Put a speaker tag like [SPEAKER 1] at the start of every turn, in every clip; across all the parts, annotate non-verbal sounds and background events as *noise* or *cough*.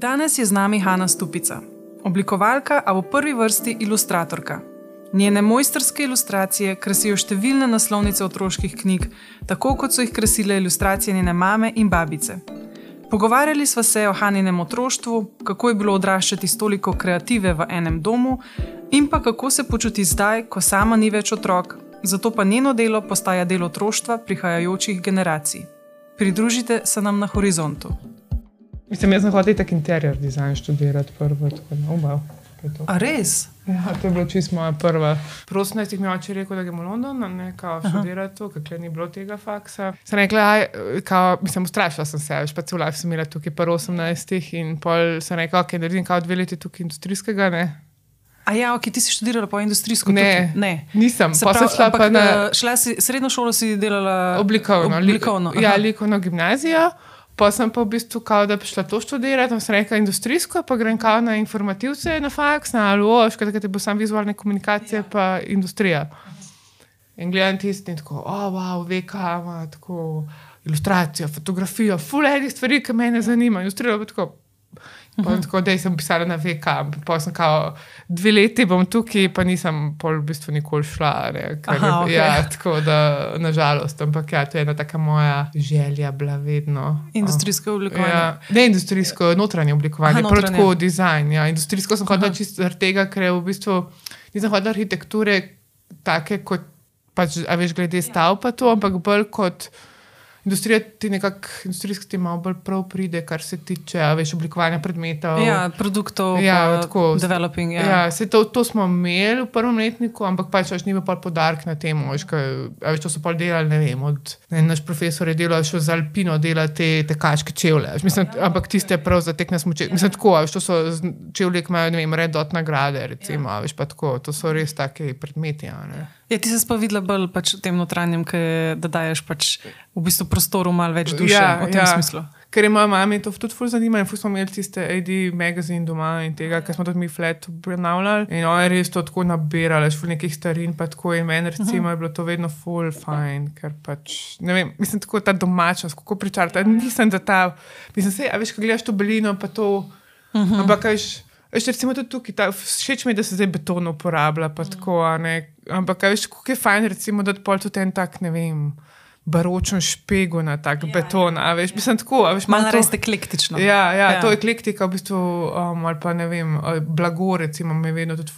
[SPEAKER 1] Danes je z nami Hanna Stupica, oblikovalka, a v prvi vrsti ilustratorka. Njene mojstrske ilustracije krasijo številne naslovnice otroških knjig, tako kot so jih krasile ilustracije njene mame in babice. Pogovarjali smo se o Haninem otroštvu, kako je bilo odraščati s toliko kreative v enem domu, in pa kako se počuti zdaj, ko sama ni več otrok, zato pa njeno delo postaja del otroštva prihajajočih generacij. Pridružite se nam na horizontu.
[SPEAKER 2] Mislim, jaz sem hotel tako interior design študirati prvo, tako da oba.
[SPEAKER 1] A res?
[SPEAKER 2] Ja, to je bilo čisto moja prva. Prosim, da si mi oče rekel, da gremo v London, ne kao študirati tu, ker ni bilo tega faksa. Sem rekla, aj, kao, mislim, ustrašila sem se, več pa celo life sem imela tukaj pa 18 in pol sem rekla, ok, naredim kao dve leti tukaj industrijskega, ne.
[SPEAKER 1] A ja, ok, ti si študirala po industrijsko
[SPEAKER 2] Ne,
[SPEAKER 1] tukaj? ne.
[SPEAKER 2] nisem.
[SPEAKER 1] Se
[SPEAKER 2] Pa
[SPEAKER 1] pravi,
[SPEAKER 2] šla pa
[SPEAKER 1] ampak,
[SPEAKER 2] na
[SPEAKER 1] eh, šla si, srednjo šolo si delala
[SPEAKER 2] oblikovno. li-
[SPEAKER 1] oblikovno
[SPEAKER 2] Ja,
[SPEAKER 1] aha.
[SPEAKER 2] likovno gimnazijo. Pa sem pa v bistvu kao, da bi šla to študirati, in sem rekla industrijsko, pa grem kao na informativce, na faks, na ALOŠ, ker ti bo sam vizualne komunikacije, pa industrija. In gledam tisti in tako, o, oh, wow, VK ima tako ilustracijo, fotografijo, full enih stvari, ki me zanimajo. Industrija pa tako. Pa tako, da sem pisala na VK, pa sem kao dve leti bom tukaj, pa nisem pol v bistvu nikoli šla. Ne, ker,
[SPEAKER 1] Aha, okej.
[SPEAKER 2] ja, tako da, nažalost, ampak ja, to je ena taka moja želja bila vedno.
[SPEAKER 1] Industrijsko oblikovanje.
[SPEAKER 2] Ja, ne industrijsko, notranje oblikovanje,
[SPEAKER 1] Aha,
[SPEAKER 2] prav tako dizajn. Ja. Industrijsko sem hodila
[SPEAKER 1] Aha.
[SPEAKER 2] čisto zaradi tega, ker je v bistvu nisem hodila arhitekture take kot, pač, a veš, glede stavb pa to, ampak bolj kot industrija ti nekako, industrijsko ti malo bolj prav pride, kar se tiče, a veš, oblikovanja predmetov.
[SPEAKER 1] Ja, produktov,
[SPEAKER 2] Ja,
[SPEAKER 1] pa
[SPEAKER 2] tako.
[SPEAKER 1] developing. Ja.
[SPEAKER 2] Ja, se to, to smo imeli v prvem letniku, ampak pač až ni bil podarek na tem. Veš, kaj, veš, to so pol delali, ne vem. Od, ne, naš profesor je delal še za Alpino, dela te tekaške čevlje. veš, Mislim, ampak tiste prav za tek na smuče. Mislim, tako, veš, to so čevlje, ki imajo, ne vem, redot nagrade, recimo, a veš, pa tako. To so res take predmeti. a ne.
[SPEAKER 1] Ja, ti se pa videla bolj pač v tem notranjem, ke, da daješ pač v bistvu prostoru malo več duše
[SPEAKER 2] Ja,
[SPEAKER 1] v tem
[SPEAKER 2] ja.
[SPEAKER 1] smislu.
[SPEAKER 2] Ker je moja mama to tudi ful zanima in ful smo imeli tiste AD magazin doma in tega, ker smo tudi mi flat obravnavljali. In ona je res to tako nabirala, ful nekih starin pa tako in meni recimo je bilo to vedno ful fajn, ker pač, ne vem, mislim tako ta domačnost, kako pričarta. Nisem da ta, mislim se, a veš, ko gledaš to belino pa to, ampak veš. Veš, recimo tudi tukaj, ta, všeč mi je, da se zdaj beton uporablja, pa tako, a ne. Ampak, a veš, kako je fajn, recimo, da pol tudi en tak, ne vem, baročen špego na tak ja, beton, a veš, mislim tako, veš,
[SPEAKER 1] Malo naredite eklektično.
[SPEAKER 2] Ja, ja,
[SPEAKER 1] Ja.
[SPEAKER 2] ja, to je eklektika, v bistvu, um, ali pa ne vem, blago, recimo, me vedno tudi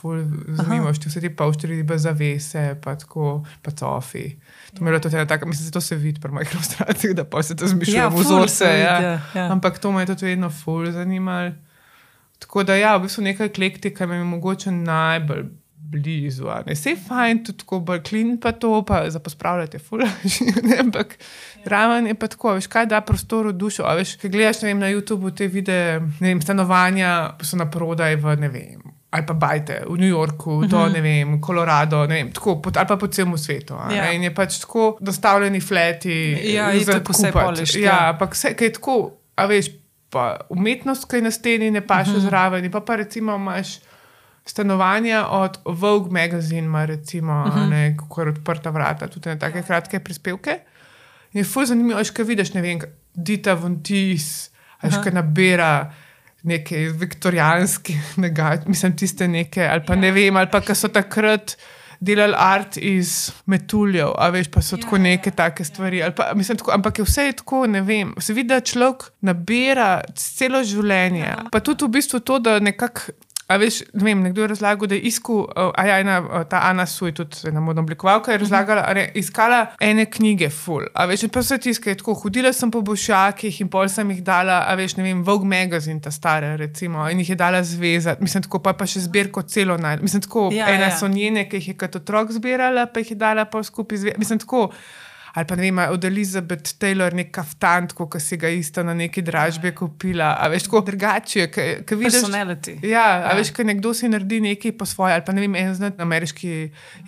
[SPEAKER 2] zanima, vse te pavštri, pa zavese, pa tako, pa cofi. To je bilo tudi ena taka, mislim, da to se vidi pri mojih ilustracijah, da pa se to zmišljuje
[SPEAKER 1] Ja,
[SPEAKER 2] ja, vzorce.
[SPEAKER 1] se vidi,
[SPEAKER 2] Ja.
[SPEAKER 1] ja, ja.
[SPEAKER 2] Ampak to me je tudi vedno ful zanimalo. Tako da, ja, v bistvu neka eklektika mi je mogoče najbolj blizu. Ne, Sej fajn, tudi tako bolj klin, pa to, pa za pospravljati, fulaž. *laughs* Ampak raven je pa tako, veš, kaj da prostoru dušo. A veš, kaj gledaš vem, na YouTubu te videe, ne vem, stanovanja so na prodaj v ne vem. Ali pa bajte v New Yorku, do ne vem, Kolorado, ne vem, tako, po, ali pa po celem svetu. a ne.
[SPEAKER 1] Ja.
[SPEAKER 2] In je pač tako dostavljeni fleti.
[SPEAKER 1] Ja,
[SPEAKER 2] za
[SPEAKER 1] itak vse polished,
[SPEAKER 2] Ja,
[SPEAKER 1] ja.
[SPEAKER 2] ampak vse, kaj je tako, a veš, pa umetnost, ki je na steni, ne paše uh -huh. zraven. Pa pa recimo imaš stanovanja od Vogue magazine, ima recimo, uh -huh. ne, kako je odprta vrata, tudi na take kratke prispevke. In je fuz zanimivo, veš, kaj vidiš, ne vem, Dita Vontis, veš, kaj nabira. Neke viktorijanske, *laughs* mislim, tiste neke, ali pa ne vem, ali pa ki so takrat delali art iz metuljev, a veš, pa so tako neke take stvari. ali Pa, mislim, tako, ampak je vse je tako, ne vem. Se vidi, da človek nabira celo življenje. Pa tudi v bistvu to, da nekako. A veš, ne vem, nekdo je razlagal, da je iskal, a ja, ena, ta Ana Suj, tudi ena modna oblikovalka, je razlagala, da je iskala ene knjige, full. A veš, pa vse tiskaj, tako hodila sem po bošakih in pol sem jih dala, a veš, ne vem, Vogue magazine, ta stara, recimo, in jih je dala zvezati. Mislim, tako pa, pa še zbirko celo naj. Mislim, tako,
[SPEAKER 1] Ja,
[SPEAKER 2] ena
[SPEAKER 1] ja.
[SPEAKER 2] so njene, ki jih je kot otrok zbirala, pa jih je dala pol skupaj zvezati. Mislim, tako. Ali pa ne vem, od Elizabeth Taylor nek kaftan, ki si ga isto na neki dražbi kupila. A veš, tako drugače, ki vidiš.
[SPEAKER 1] Personality.
[SPEAKER 2] Ja, a veš, kaj nekdo si naredi nekaj po svoje, ali pa ne vem, en znat ameriški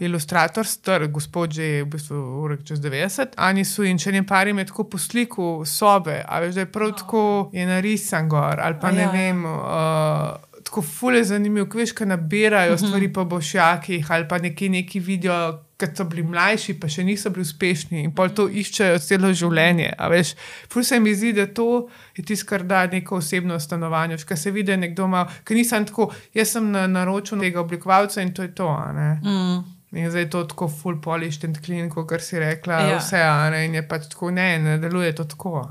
[SPEAKER 2] ilustrator, star gospod že je v bistvu urek čez 90, Ani su in če ne parim je tako po sliku sobe, a veš, da je prav tako je narisan gor, ali pa ne
[SPEAKER 1] ja.
[SPEAKER 2] vem. Uh, tako fule zanimivo, ko veš, kaj nabirajo stvari po bošjakih ali pa neki neki vidijo. Ker so bili mlajši, pa še niso bili uspešni in pol to iščejo celo življenje. A veš, ful se mi zdi, da to je tisto, kar da neko osebno stanovanje. Ker se vidi, da nekdo ima, ker nisem tako, jaz sem na naročil tega oblikovalca in to je to.
[SPEAKER 1] Mm.
[SPEAKER 2] In zdaj je to tako full polished and clean, kot si rekla,
[SPEAKER 1] Ja.
[SPEAKER 2] ja. vse, ne, in je pač tako, ne, ne deluje to tako.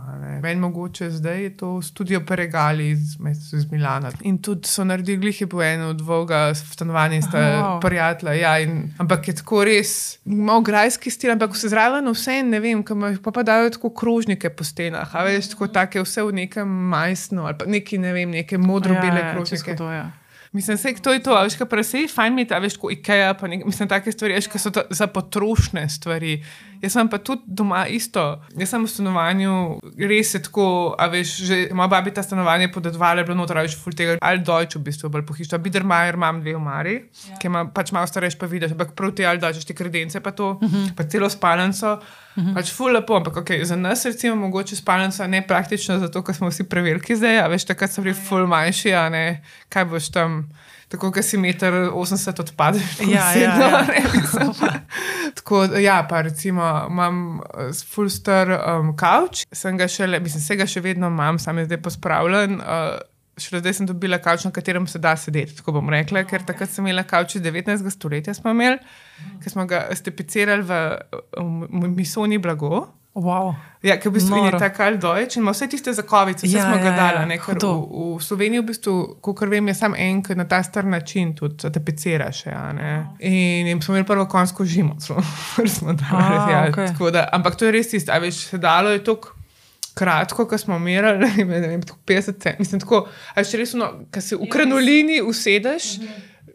[SPEAKER 2] Meni mogoče zdaj je to studio Peregali iz, iz, Milana. In tudi so naredili glihe po eno od dvoga stanovanja in sta wow. prijatelja. Ja, in, ampak je tako res, malo grajski stil, ampak vse zraven vse, ne vem, pa pa dajo tako krožnike po stenah, a veš, tako take vse v nekem majsnu ali pa neki, ne vem, neke modro-bele
[SPEAKER 1] ja, ja,
[SPEAKER 2] krožnike.
[SPEAKER 1] čisto to, ja.
[SPEAKER 2] Mislim, da to je to, a veš, kaj presej fajn mi je, veš, kot IKEA, pa nek, mislim, take stvari, veš, ki so to, za potrošne stvari. Jaz sem pa tudi doma isto. Jaz sem v stanovanju, res je tako, a veš, že moja babi ta stanovanje podedvala, je bilo noter, veš, ful tega, ali dojč v bistvu, bolj pohištva. Bidermajer imam dve omari, ja. ki ima pač malo starejši, pa vidiš, ampak prav ti ali dojč, ti kredence, pa to, uh -huh. pa celo spalnico. -huh. Pač ful lepo, ampak okay, za nas recimo mogoče spalnica ne praktično, zato ker smo vsi preveliki zdaj, a veš, takrat so bili ful manjši, a ne, kaj boš tam. Tako, ker si meter 80 odpadeš.
[SPEAKER 1] Ja, ja,
[SPEAKER 2] sedno,
[SPEAKER 1] ja.
[SPEAKER 2] ne, mislim. Tako, ja, pa recimo imam eh, full star um, kavč, sem ga šele, mislim, se ga še vedno imam, sam je zdaj pospravljen. Uh, Šele zdaj sem dobila kavč, na katerem se da sedeti, tako bom rekla, ker takrat sem imela kavč iz 19. stoletja, smo imeli, ker smo ga stepicirali v, v, misoni blago.
[SPEAKER 1] Wow.
[SPEAKER 2] Ja, ker v bistvu in je
[SPEAKER 1] Noro.
[SPEAKER 2] tako ali dojč in ima vse tiste zakovice, vse
[SPEAKER 1] Ja,
[SPEAKER 2] ja, smo ga
[SPEAKER 1] ja,
[SPEAKER 2] dali.
[SPEAKER 1] ja,
[SPEAKER 2] ne, ker v, v Sloveniji, v bistvu, kot vem, je samo en, ki na ta star način tudi tapeciraš. Ja, ne. in, in smo imeli prvo konjsko žimo, *laughs* smo, dali.
[SPEAKER 1] A,
[SPEAKER 2] ja, tako da, ampak to je res tisto, a veš, sedalo je tako. Kratko, ko smo merili, *laughs* ne vem, tako 50 cent. Mislim, tako, a še res, ko se v kranolini usedeš,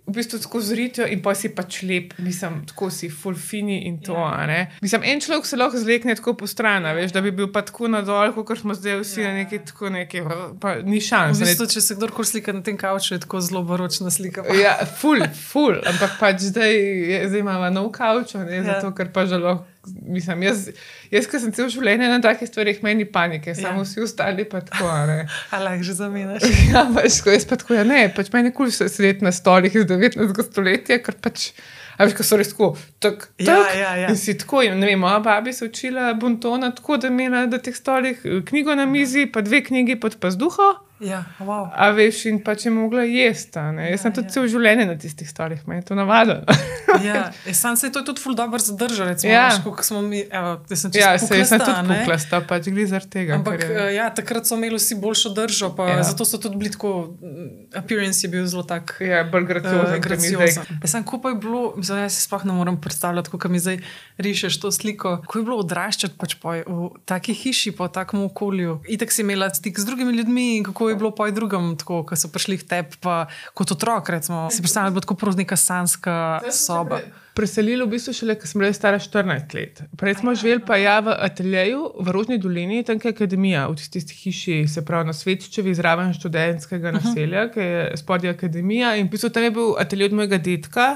[SPEAKER 2] v bistvu tako zritijo in pa si pač lep, mislim, tako si full fini in to. a ne. Mislim, en človek se lahko zlekne tako po stran, a veš, da bi bil pa tako nadol, kot smo zdaj vsi na neki tako neki, pa ni
[SPEAKER 1] V
[SPEAKER 2] šans. ne.
[SPEAKER 1] bistvu, če se kdorkoli slika na tem kavču, je tako zelo baročna slika. *laughs*
[SPEAKER 2] Ja, ful, ful, ampak pač zdaj, je- zdaj imamo nov kavč, ne,
[SPEAKER 1] Ja.
[SPEAKER 2] ja. zato ker pa žalo. Mislim, jaz, jaz ki sem cel življenje na takih stvarih, meni panike,
[SPEAKER 1] Ja.
[SPEAKER 2] samo vsi ostali pa tako. a ne. *laughs*
[SPEAKER 1] A lahko že zamenjaš. *laughs*
[SPEAKER 2] Ja, pač, jaz pa tako, ja, ne, pač meni kul cool sedeti na stolih iz 19. stoletja, ker pač. A veš, ko so res tako, tak, tak,
[SPEAKER 1] Ja, ja, ja.
[SPEAKER 2] In si tako, in, ne vem, moja babi se učila bontona tako, da je imela na teh stolih eh, knjigo na mizi, pa dve knjigi pod pazduho,
[SPEAKER 1] Ja, wow.
[SPEAKER 2] a veš, in pač je mogla jesti. a ne. Jaz sem tudi
[SPEAKER 1] ja.
[SPEAKER 2] cel življenje na tistih stolih, meni je to navadno. *laughs*
[SPEAKER 1] Ja, ja, sam se je to tudi ful dobro zadržal. Recimo,
[SPEAKER 2] Ja.
[SPEAKER 1] ja. Kako smo mi, evo, sem
[SPEAKER 2] ja, se, jaz sem
[SPEAKER 1] puklasta,
[SPEAKER 2] tudi puklasta, pač gli zaradi tega.
[SPEAKER 1] Ampak
[SPEAKER 2] je-
[SPEAKER 1] eh, ja, takrat so imeli vsi boljšo držo, pa
[SPEAKER 2] Ja.
[SPEAKER 1] ja. zato so tudi bili tako, mm, appearance je bil zelo tak.
[SPEAKER 2] Ja, bolj graciozen,
[SPEAKER 1] Uh, graciozen. Jaz sem kupaj bilo, mislim, jaz si sploh ne morem predstavljati, kako mi zdaj rišeš to sliko. Kako je bilo odraščati pač poj, v taki hiši, po takem okolju. Itek si imela stik z drugimi ljudmi in kako je bilo poj drugim, tako, ko so prišli k tebi, pa kot otrok, recimo. Si predstavljala, da je bilo tako prav neka sanska soba.
[SPEAKER 2] Preselili v bistvu šele, ko sem bila stara 14 let. Prej smo živeli pa ja v ateljeju v Rožni dolini, tam je akademija, v tisti hiši, se pravi na Svetičevi, zraven študentskega naselja, ki je spodaj akademija. In v bistvu tam je bil atelje od mojega detka,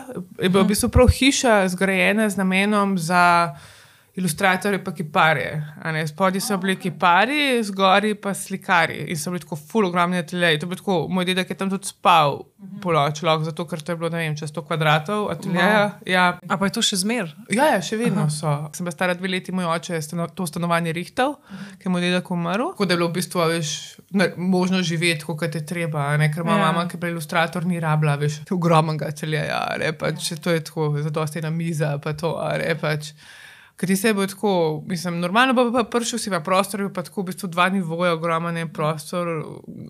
[SPEAKER 2] je bila v bistvu prav hiša zgrajena z namenom za. Ilustratorje pa kiparje. Spodaj so bili kiparji, zgori pa slikari in so bili tako full ogromni ateljeji. To je tako, moj dedek je tam tudi spal poloč, lahko zato, ker to je bilo, ne vem, čez 100 kvadratov ateljeja. Ja,
[SPEAKER 1] A pa je to še zmer?
[SPEAKER 2] Ja, ja, še vedno Aha. so. Sem bila stara dve leti, moj oče je stano, to stanovanje rihtal, ki je moj dedek umrl. Tako da je bilo v bistvu veš, ne, možno živeti, kot je treba. Ne? Ker moja
[SPEAKER 1] Ja.
[SPEAKER 2] ja. mama, ki je bila ilustrator, ni rabila več ogromnega celja. Pač, to je tako, zadosti na miza, pa to. Pač. Ker ti se bo tako, mislim, normalno bo pa prišel si v prostor, je pa tako v bistvu dva nivoja, ogromen je prostor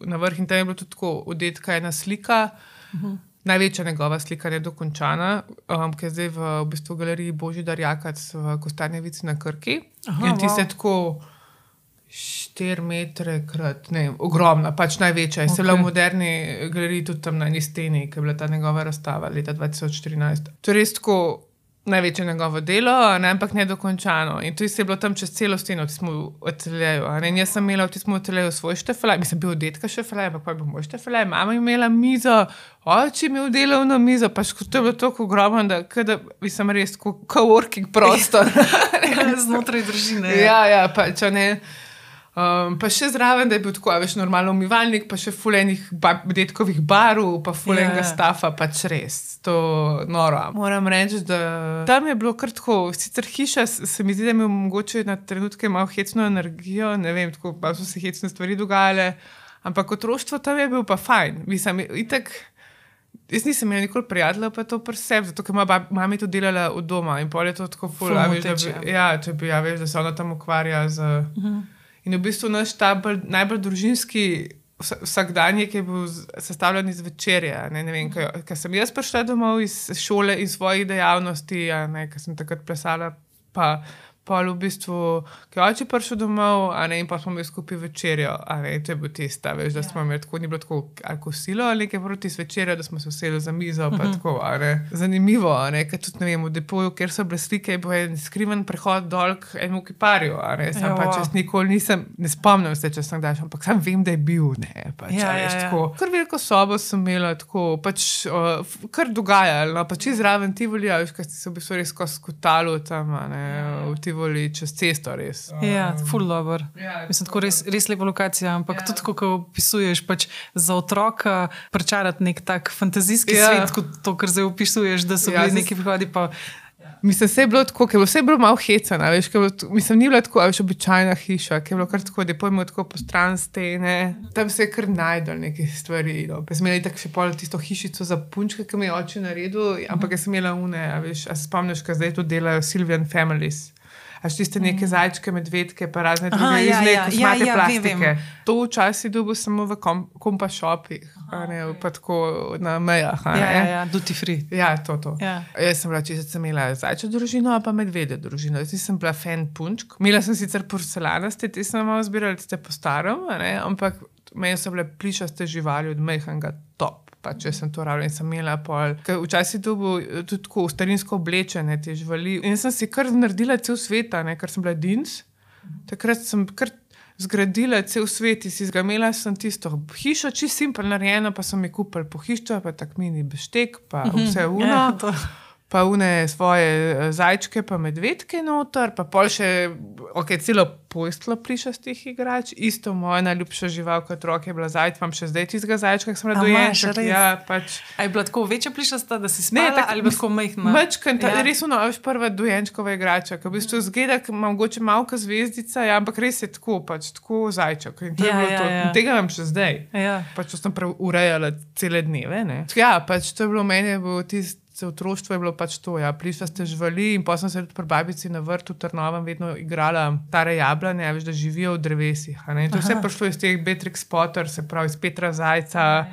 [SPEAKER 2] na vrh in tam je bilo tudi tako, odetka ena slika. Uh -huh. Največja njegova slika je dokončana, um, ki je zdaj v, v bistvu galeriji Božidar Jakac v Kostanjevici na Krki.
[SPEAKER 1] Aha,
[SPEAKER 2] in ti
[SPEAKER 1] wow.
[SPEAKER 2] se tako 4 metre krat, ne, ogromna, pač največja. Okay. Se je bila v moderni galeriji tudi tam na eni steni, ki je bila ta njegova razstava leta 2014. To je res tako največje njegovo delo, ne, ampak ne dokončano. In to je bilo tam čez celo steno, ti smo v ne. In jaz sem imela v tistem ateljeju svoj štefelaj, mislim, bil detka štefelaj, ampak pa je bil moj štefelaj, mama je imela mizo, oče je imel delovno mizo, pač ko to je bilo tako ogromno, da, ke da bi sem res kot coworking prostor. *laughs*
[SPEAKER 1] Znotraj družine.
[SPEAKER 2] Ja, ja, pač a ne. Um, pa še zraven, da je bil tako, veš, normalno umivalnik, pa še fulenih ba detkovih barov, pa fulenega
[SPEAKER 1] Ja, ja.
[SPEAKER 2] stafa, pač res, to noro. Moram reči, da tam je bilo kar tako, sicer hiša se mi zdi, da je imel mogoče na trenutke malo hecno energijo, ne vem, tako pa so se hecne stvari dogajale, ampak otroštvo tam je bil pa fajn. Mislim, itek, Jaz nisem imel nikoli prijatelja, pa to preseb, zato ker ima mami to delala od doma in pol je to tako ful,
[SPEAKER 1] Ful
[SPEAKER 2] a veš, da
[SPEAKER 1] moteče,
[SPEAKER 2] bi, ja, če bi, ja, veš, da se ona tam ukvarja z. Uh -huh. In v bistvu naš ta bolj, najbolj družinski vsa- vsakdanjik je bil sestavljen iz večerja. Ne, ne vem, ker sem jaz prišla domov iz šole in svojih dejavnosti, ker sem takrat plesala, pa pol v bistvu, ki je oče prišel domov, a ne, in pa smo imeli skupaj večerjo, a ne, to je bil tista, veš, da smo imeli tako, ni bilo tako ali kosilo ali nekaj proti večerjo, da smo se usedli za mizo, pa tako, a ne. Zanimivo, a ne, ker tudi ne vem, v depoju, kjer so bile slike, je bil en skriven prehod dol k enemu kiparju, a ne, sam
[SPEAKER 1] Ja,
[SPEAKER 2] pač jaz nikoli nisem, ne spomnim se, če sem šel, ampak sam vem, da je bil, ne, pač,
[SPEAKER 1] Ja,
[SPEAKER 2] a veš,
[SPEAKER 1] ja, ja.
[SPEAKER 2] tako. Kar veliko sobo sem imela, tako, pač, uh, kar dogajalo, no, pač izraven Tivoli, a veš, kaj si se v bistvu res skozi skutalo tam, a ne, v Tivoli čez cesto, res.
[SPEAKER 1] Ja, full dobro.
[SPEAKER 2] Ja,
[SPEAKER 1] Mislim, tako res, res lepa lokacija, ampak ja. tudi, ko opisuješ, pač za otroka prečarati nek tak fantazijski
[SPEAKER 2] Ja.
[SPEAKER 1] ja. svet, kot to, kar zdaj opisuješ, da so
[SPEAKER 2] Ja,
[SPEAKER 1] ja, bili neki prihodi. Pa,
[SPEAKER 2] Mislim, vse je bilo tako, ker je bilo vse bilo malo hecano, veš, bilo, mislim, ni bila tako, a veš, običajna hiša, ker je bilo kar tako, da pojmo tako po stran stene, tam se je kar najdel neke stvari. No. Pa sem imela tako še pol tisto hišico za punčke, ki mi je oče naredil, ampak jaz sem imela une, a veš, a spomniš, kaj zdaj to delajo Sylvian Families. A še tiste neke zajčke, medvedke, pa razne druge
[SPEAKER 1] Aha, ja,
[SPEAKER 2] izle,
[SPEAKER 1] ja, ja, ja, vem,
[SPEAKER 2] plastike.
[SPEAKER 1] vem.
[SPEAKER 2] To včasih dobil samo v kom, kompa šopih, a ne pa tako na mejah.
[SPEAKER 1] ja,
[SPEAKER 2] ne.
[SPEAKER 1] ja, ja, duty free.
[SPEAKER 2] Ja, to. to.
[SPEAKER 1] Ja.
[SPEAKER 2] Jaz sem bila čisto, sem imela zajčjo družino, pa medvedjo družino. Jaz nisem bila fan punčk. Imela sem sicer porcelanaste, te sem malo zbirala, te po starem, ampak meni so bile plišaste živali od mehanga top. Pa če sem to rabila in sem imela pol. Ker Včasih je bil tudi tako starinsko oblečene te živali. In sem si kar naredila cel svet, ker sem bila dins. Takrat sem kar zgradila cel svet in si zgamela sem tisto hišo, čisto simpel narejeno, pa so mi kupili pohištvo, pa tak mini beštek, pa vse uno.
[SPEAKER 1] Ja, to.
[SPEAKER 2] Pa une svoje eh, zajčke, pa medvedke noter, pa pol še, ok, celo pojstlo plišastih igrač, isto moja najljubša žival kot otrok je bila zajec, imam še zdaj tistega zajčka, ki sem
[SPEAKER 1] A
[SPEAKER 2] radojen. Ja, pač.
[SPEAKER 1] A je bila tako večja plišasta, da si spala,
[SPEAKER 2] tako-
[SPEAKER 1] ali pa tako majhna?
[SPEAKER 2] Mečkan, ta,
[SPEAKER 1] Ja.
[SPEAKER 2] res uno, a veš, prva dojenčkova igrača, ki v bistvu zgleda, mogoče malka zvezdica, ja, ampak res je tako, pač tako zajček. In to je
[SPEAKER 1] Ja, ja,
[SPEAKER 2] to.
[SPEAKER 1] ja.
[SPEAKER 2] In Tega imam še zdaj.
[SPEAKER 1] Ja.
[SPEAKER 2] Pač sem prav urejala cele dneve. Ne? Ja, pač to je bilo meni, je bilo tisto otroštvo je bilo pač to. Ja. Prišla ste živali in pa sem se tudi pri babici na vrtu Trnovem vedno igrala stare jablane, veš, da živijo v drevesih. To je vse prišlo iz teh Beatrix Potter, se pravi iz Petra Zajca.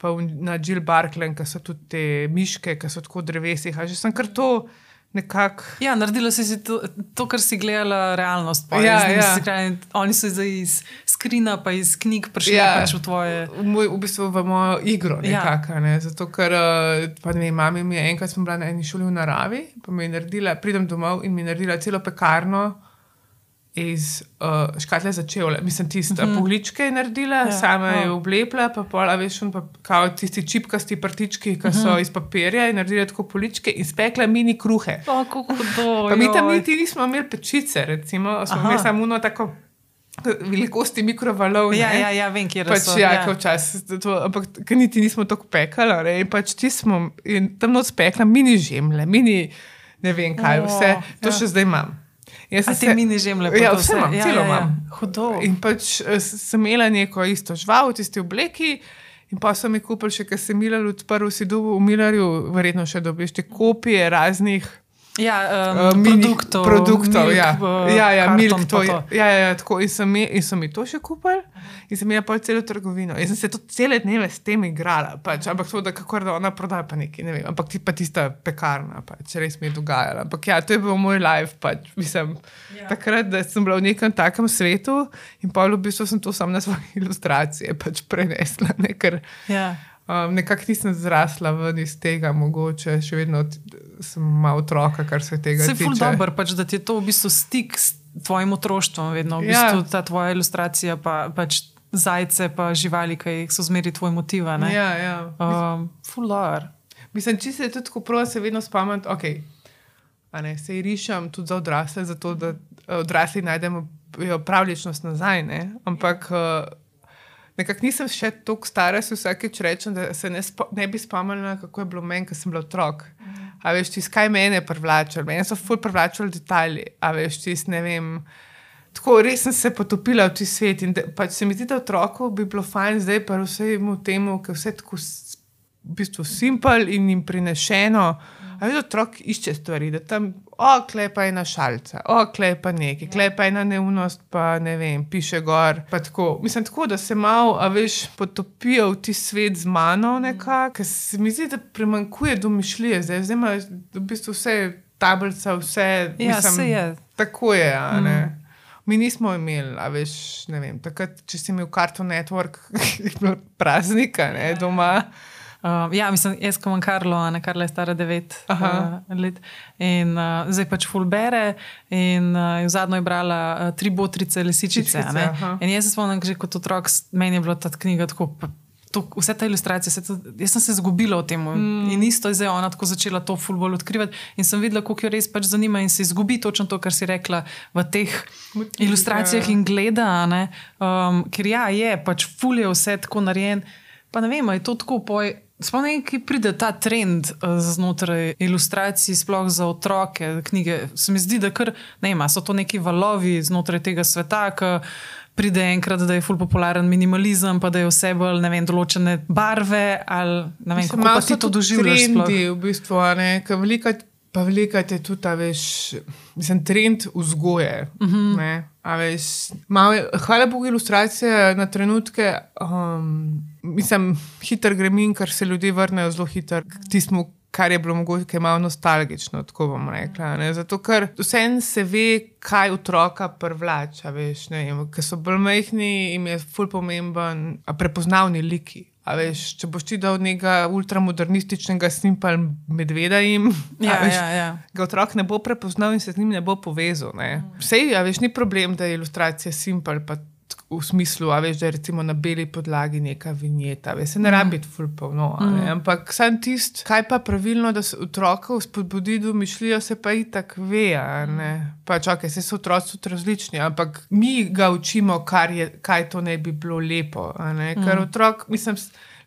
[SPEAKER 2] Pa v- na Jill Barklen, ki so tudi te miške, ki so tako drevesih. Že sem kar to nekako.
[SPEAKER 1] Ja, naredila si, si to, to, kar si gledala, realnost. Pa,
[SPEAKER 2] Ja, ja.
[SPEAKER 1] in Oni so zdaj iz skrina, pa iz knjig prišli
[SPEAKER 2] Ja.
[SPEAKER 1] ja. pač v tvoje.
[SPEAKER 2] v, moj, v bistvu v mojo igro,
[SPEAKER 1] Ja.
[SPEAKER 2] nekako. Ne? Zato, ker eh, pa ne vem, mami mi je enkrat bila na eni šoli v naravi, pa mi je naredila, pridem domov in mi je naredila celo pekarno. Iz uh, škatle za čevlje, mislim, tiste -huh. pogličke je naredila, ja,
[SPEAKER 1] Ja,
[SPEAKER 2] sama je
[SPEAKER 1] wow.
[SPEAKER 2] oblepla, pa pola, veš, on pa kao tisti čipkasti prtički, ki so uh -huh. iz papirja in naredila tako poličke in spekla mini kruhe.
[SPEAKER 1] O, kako to
[SPEAKER 2] Pa mi tam niti nismo imeli pečice, recimo, smo
[SPEAKER 1] Aha.
[SPEAKER 2] imeli samo uno tako velikosti mikrovalov.
[SPEAKER 1] Ja,
[SPEAKER 2] ne.
[SPEAKER 1] ja, ja, vem, kje
[SPEAKER 2] Pač,
[SPEAKER 1] so.
[SPEAKER 2] ja,
[SPEAKER 1] ja.
[SPEAKER 2] Včasih, to, ampak ker niti nismo tako pekali. ne, In pač ti smo in tam noč spekla mini žemlje, mini ne vem kaj,
[SPEAKER 1] O,
[SPEAKER 2] vse. To
[SPEAKER 1] ja.
[SPEAKER 2] še zdaj imam. Jaz sem
[SPEAKER 1] mini žemlje, pa
[SPEAKER 2] Ja,
[SPEAKER 1] to
[SPEAKER 2] vse imam,
[SPEAKER 1] Ja,
[SPEAKER 2] celo
[SPEAKER 1] ja, ja.
[SPEAKER 2] imam.
[SPEAKER 1] Hudo.
[SPEAKER 2] In pač eh, sem imela neko isto žival v tisti obleki. In pa so mi kupili še, ker sem Milar odprl, si dobil v Milarju, verjetno še dobiš te kopije raznih
[SPEAKER 1] Ja,
[SPEAKER 2] uh,
[SPEAKER 1] um,
[SPEAKER 2] mini
[SPEAKER 1] produktov.
[SPEAKER 2] produktov.
[SPEAKER 1] milk,
[SPEAKER 2] ja,
[SPEAKER 1] uh,
[SPEAKER 2] ja, ja
[SPEAKER 1] karton
[SPEAKER 2] milk, to je. Ja, ja, ja, tako. In, sem, mi- in so mi to še kupili, in sem imela pol celo trgovino. In sem se tudi cele dneve s tem igrala, pač, ampak to, da kako da ona prodaja, pa nekaj, ne vem. Ampak ti pa tista pekarna, pač, res mi je dogajala. Ampak ja, to je bil moj life, pač, mislim, ja. takrat, da sem bila v nekem takem svetu in pa v bistvu sem to sam na svoje *laughs* ilustracije pač prenesla, ne, ker
[SPEAKER 1] Ja.
[SPEAKER 2] Um, nekako nisem zrasla ven iz tega, mogoče še vedno sem malo otroka, kar se tega
[SPEAKER 1] Se je ful
[SPEAKER 2] tiče.
[SPEAKER 1] dobro, pač, da ti je to v bistvu stik s tvojim otroštvom, vedno. V
[SPEAKER 2] Ja.
[SPEAKER 1] bistvu ta tvoja ilustracija, pa pač zajce, pa živali, ki so zmeri tvoj motiv.
[SPEAKER 2] Ja, ja.
[SPEAKER 1] Um, Fular.
[SPEAKER 2] Mislim, če se tudi tako prav, se vedno spomnim. A ne, se rišem tudi za odrasle, zato da odrasli najdemo pravličnost nazaj, ne? ampak uh, nekako nisem še tako stara, se vsakeč rečem, da se ne, spo, ne bi spomnila, kako je bilo meni, ko sem bila otrok. A veš, ti skaj mene privlačili, meni so ful privlačili detajli, a veš, ti ne vem. Tako res sem se potopila v ti svet in de, pač se mi zdi, da otroku bi bilo fajn zdaj pa vsemu temu, ker vse tako v bistvu simpel in jim prinešeno. A veš, otrok išče stvari, da tam, o, klepa je na šalca, o, klepa nekaj, klepa je na neumnost, pa ne vem, piše gor. Tako. Mislim, tako, da se malo, a veš, potopijo v ti svet z mano nekako, ker se mi zdi, da primankuje domišljije, zdaj, zdaj ima v bistvu vse tablice, vse.
[SPEAKER 1] Ja,
[SPEAKER 2] mislim,
[SPEAKER 1] se je.
[SPEAKER 2] Tako je, a ne. Mi nismo imeli, a veš, ne vem, takrat, če si imel karto Network, *laughs* je bilo praznika, ne, doma.
[SPEAKER 1] Uh, ja, mislim, jaz ko imam Karlo, a ne Karla je stara 9
[SPEAKER 2] Aha.
[SPEAKER 1] uh, let. In uh, zdaj pač fulbere. In uh, zadnjo je brala uh, tri botrice, lisičice. ne.
[SPEAKER 2] aha.
[SPEAKER 1] In jaz se spomnim, že kot otrok, meni je bila ta knjiga tako. To, vse te ilustracije, vse to, jaz sem se izgubila v tem. Mm. In isto je zdaj ona tako začela to fulbol odkrivati. In sem videla, kako jo res pač zanima in se izgubi točno to, kar si rekla v teh
[SPEAKER 2] Motivih,
[SPEAKER 1] ilustracijah
[SPEAKER 2] ja.
[SPEAKER 1] in gleda. Um, ker ja, je pač ful je vse tako narejen. Pa ne vem, je to tako poj. Spomnim, ki pride ta trend eh, znotraj ilustracij, sploh za otroke, knjige. Se mi zdi, da kar, ne vem, so to neki valovi znotraj tega sveta, ki pride enkrat, da je ful popularen minimalizem, pa da je vse bolj, ne vem, določene barve ali ne vem,
[SPEAKER 2] Mislim,
[SPEAKER 1] kako ti to doživljaš. sploh?
[SPEAKER 2] Trendi, v bistvu, ne, ker velikrat, pa velikrat je tudi, a veš, mislim, trend vzgoje. Uh
[SPEAKER 1] Mhm.
[SPEAKER 2] -huh. ne, a veš, malo, hvala Bogu, ilustracije na trenutke, um, mislim, hiter grem, ker se ljudje vrnejo zelo hitro k tistemu. Kar je bilo mogoče, ki je malo nostalgično, tako bom rekla. Ne? Zato, ker vsem se ve, kaj otroka privlača, veš, ne vem, ker so bolj majhni, jim je ful pomemben, a prepoznavni liki. A veš, če boš ti dal nekega ultramodernističnega snimpal medveda jim,
[SPEAKER 1] Ja,
[SPEAKER 2] veš,
[SPEAKER 1] ja, ja.
[SPEAKER 2] ga otrok ne bo prepoznal in se z njim ne bo povezal. Ne. Vsej, a veš, ni problem, da je ilustracija simpel, pa v smislu, a veš, da je recimo na beli podlagi neka vinjeta, veš, se ne rabi biti full polno, a ne. ampak sam tist, kaj pa pravilno, da se otrokov spodbudi do mišljijo, se pa itak ve, ne. Pač, ok, se so otroci tudi različni, ampak mi ga učimo, kar je, kaj to ne bi bilo lepo, ne, ker otrok, mislim,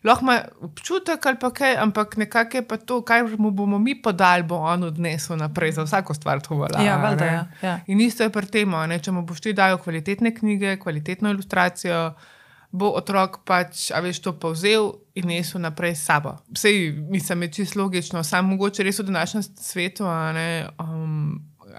[SPEAKER 2] lahko ima občutek ali pa kaj, ampak nekako je pa to, kaj mu bomo mi podali, bo on odnesel naprej za vsako stvar, to velja.
[SPEAKER 1] Ja,
[SPEAKER 2] a
[SPEAKER 1] valjda,
[SPEAKER 2] ne.
[SPEAKER 1] ja, ja.
[SPEAKER 2] In isto je pri tem, če mu boš ti dal kvalitetne knjige, kvalitetno ilustracijo. Bo otrok pač, a veš, to povzel in nesel naprej s sabo. Vsej, mislim, je čisto logično, samo mogoče res v današnjem svetu, ne, um,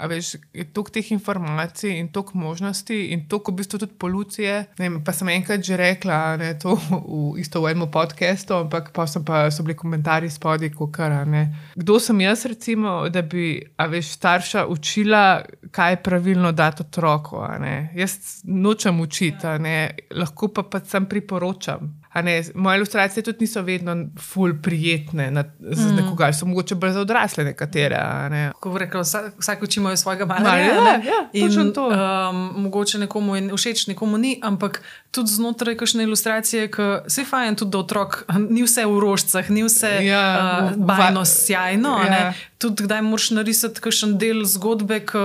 [SPEAKER 2] veš, je toliko teh informacij in toliko možnosti in toliko v bistvu tudi polucije. Vem, pa sem enkrat že rekla, a ne, to v, isto v enem podkastu, ampak pa, sem pa so bili komentarji spodaj, kar ne. Kdo sem jaz, recimo, da bi, a veš, starša učila, kaj je pravilno dati otroku. a. Jaz nočem učiti, a lahko pa pa sem priporočam. Ne, moje ilustracije tudi niso vedno ful prijetne na, za mm. nekoga, so mogoče bolj za odrasle nekatere. Ne.
[SPEAKER 1] Ko bo rekel, vsak, vsak učimo iz svojega
[SPEAKER 2] malerja. ja, ja,
[SPEAKER 1] In,
[SPEAKER 2] to.
[SPEAKER 1] Um, mogoče nekomu je všeč, nekomu ni, ampak tudi znotraj kakšne ilustracije, ki se je fajn, tudi da otrok *laughs* ni vse v rožcah, ni vse
[SPEAKER 2] Ja,
[SPEAKER 1] uh, bajno
[SPEAKER 2] va-
[SPEAKER 1] sjajno.
[SPEAKER 2] ja.
[SPEAKER 1] Ja. Tudi kdaj moraš narisati kakšen del zgodbe, ki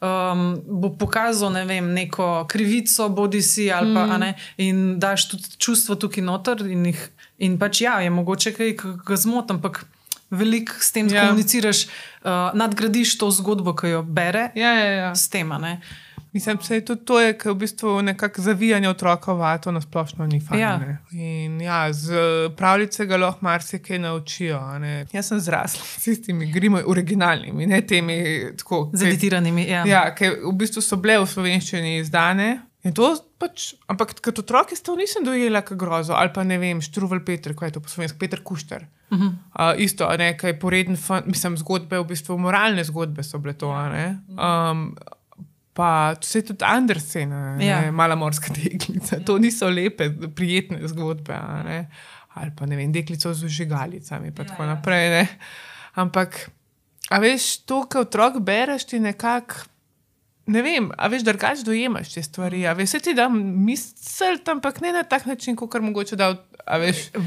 [SPEAKER 1] um, bo pokazal ne vem, neko krivico, bodi si ali pa mm. ne. In daš tudi čustvo tukaj noter. In, jih, in pač ja, je mogoče kaj, ki ga zmotam, ampak veliko s tem
[SPEAKER 2] Ja.
[SPEAKER 1] ja. komuniciraš, uh, nadgradiš to zgodbo, ki jo bere.
[SPEAKER 2] Ja, ja, ja.
[SPEAKER 1] S tem, ne.
[SPEAKER 2] Mislim, da je tudi to, ker v bistvu nekako zavijanje otroka v vato na splošno ni fajn.
[SPEAKER 1] Ja.
[SPEAKER 2] ne. In ja, z pravljice ga lahko marsikaj naučijo. a ne. Jaz sem zrasla s tistimi grimi, originalnimi, ne temi tako.
[SPEAKER 1] Z editiranimi. Ja.
[SPEAKER 2] Ja, ki v bistvu so bile v slovenščini izdane. In to pač, ampak kot otrok jaz to nisem dojela kot grozo, ali pa ne vem, Štruvel Petr, kaj je to po slovenski, Petr Kušter. Uh -huh. uh, isto, a ne, kaj je poreden, fan, mislim, zgodbe, v bistvu moralne zgodbe so bile to. Um, pa vse tudi Andersen, a ne,
[SPEAKER 1] Ja.
[SPEAKER 2] mala morska deklica. To niso lepe, prijetne zgodbe. Ali pa ne vem, deklico z žigalicami in ja, tako naprej. Ne. Ampak, a veš, to, kar otrok bereš, ti nekako. Ne vem, a veš, drugače dojemaš te stvari. Veš, se ti da misel, ampak ne na tak način, kot mogoče da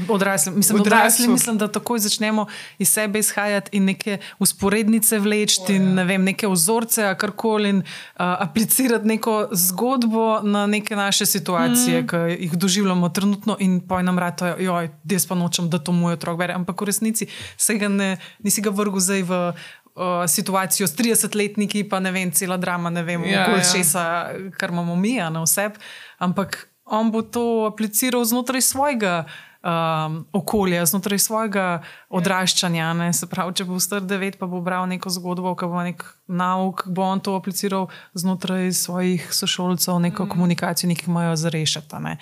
[SPEAKER 1] Odrasli, mislim, odrasli, mislim, da takoj začnemo iz sebe izhajati in neke usporednice vleči, in ne vem, neke vzorce, karkoli, in uh, aplicirati neko zgodbo na neke naše situacije, mm. ki jih doživljamo trenutno, in poj nam rado, joj, jaz pa nočem, da to moj otrok bere. Ampak v resnici se ga ne, nisi ga vrgel zdaj v. Situacijo s 30-letniki, pa ne vem, cela drama, ne vem,
[SPEAKER 2] Ja,
[SPEAKER 1] ja, česa, kar imamo mi, a ne vse. Ampak on bo to apliciral znotraj svojega um, okolja, znotraj svojega odraščanja. Ne? Se pravi, če bo star devet, pa bo bral neko zgodbo, ki bo nek nauk, bo on to apliciral znotraj svojih sošolcev, neko mm. komunikacijo, nekaj imajo za rešiti. Ne?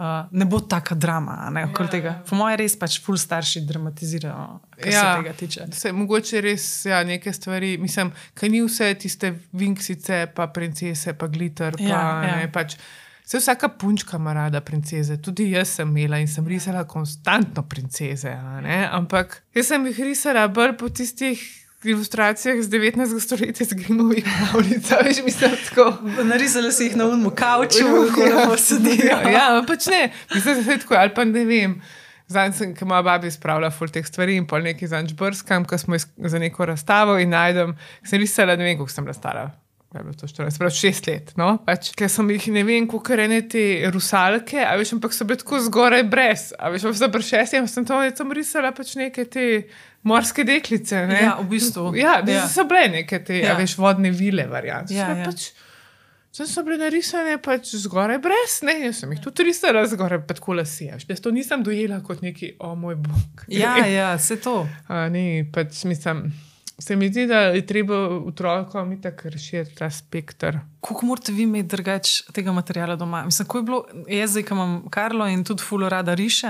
[SPEAKER 1] Uh, ne bo taka drama, ne okoli ja, tega. Po mojem, res pač ful starši dramatizirajo, kar ja. se tega tiče.
[SPEAKER 2] Se, mogoče res ja, neke stvari, mislim, kaj ni vse tiste vinksice, pa princese, pa glitter. Pa,
[SPEAKER 1] Ja, ja.
[SPEAKER 2] Ne, pač, se vsaka punčka ima rada princeze, tudi jaz sem imela in sem risala konstantno princeze. Ampak jaz sem jih risala bolj po tistih. Ilustracijah iz 19. stoletja, z Grimovih pravljic, *laughs* veš, mislim, tako.
[SPEAKER 1] Narisali si jih na unmu kavču, *laughs*
[SPEAKER 2] Ja.
[SPEAKER 1] kako sedijo. *laughs*
[SPEAKER 2] Ja, ja, pač ne, mislim, da se tako, ali pa ne vem. Zdaj sem, ki moja babi spravlja ful teh stvari in pol nekaj zanč brskam, ko smo za neko razstavo in najdem, sem risala, ne vem, koliko sem razstala. Kaj je bilo to 14, prav šest let. No? Pač, ker sem jih ne vem, koliko rene te rusalke, a veš, ampak so bile tako zgoraj brez. A veš, pa pri šestih sem to sem risala pač neke te morske deklice. Ne?
[SPEAKER 1] Ja, v bistvu.
[SPEAKER 2] Ja, ja.
[SPEAKER 1] Ja.
[SPEAKER 2] so bile neke te, ja. A veš, vodne vile variante.
[SPEAKER 1] Ja,
[SPEAKER 2] Ja, pač, Sem so bile narisane pač zgoraj brez, ne, jaz sem jih tudi risala zgoraj, pa tako lasi. a veš, Jaz to nisem dojela kot neki, o moj bog.
[SPEAKER 1] Ja, *laughs* ja, vse to.
[SPEAKER 2] A, ni, pač mislim, se mi zdi, da je treba otrokom tako rešiti ta spektr.
[SPEAKER 1] Kako morate vi imeti drugače tega materiala doma? Mislim, ko je bilo jaz, zdaj, ki imam Karlo in tudi fulo rada riše,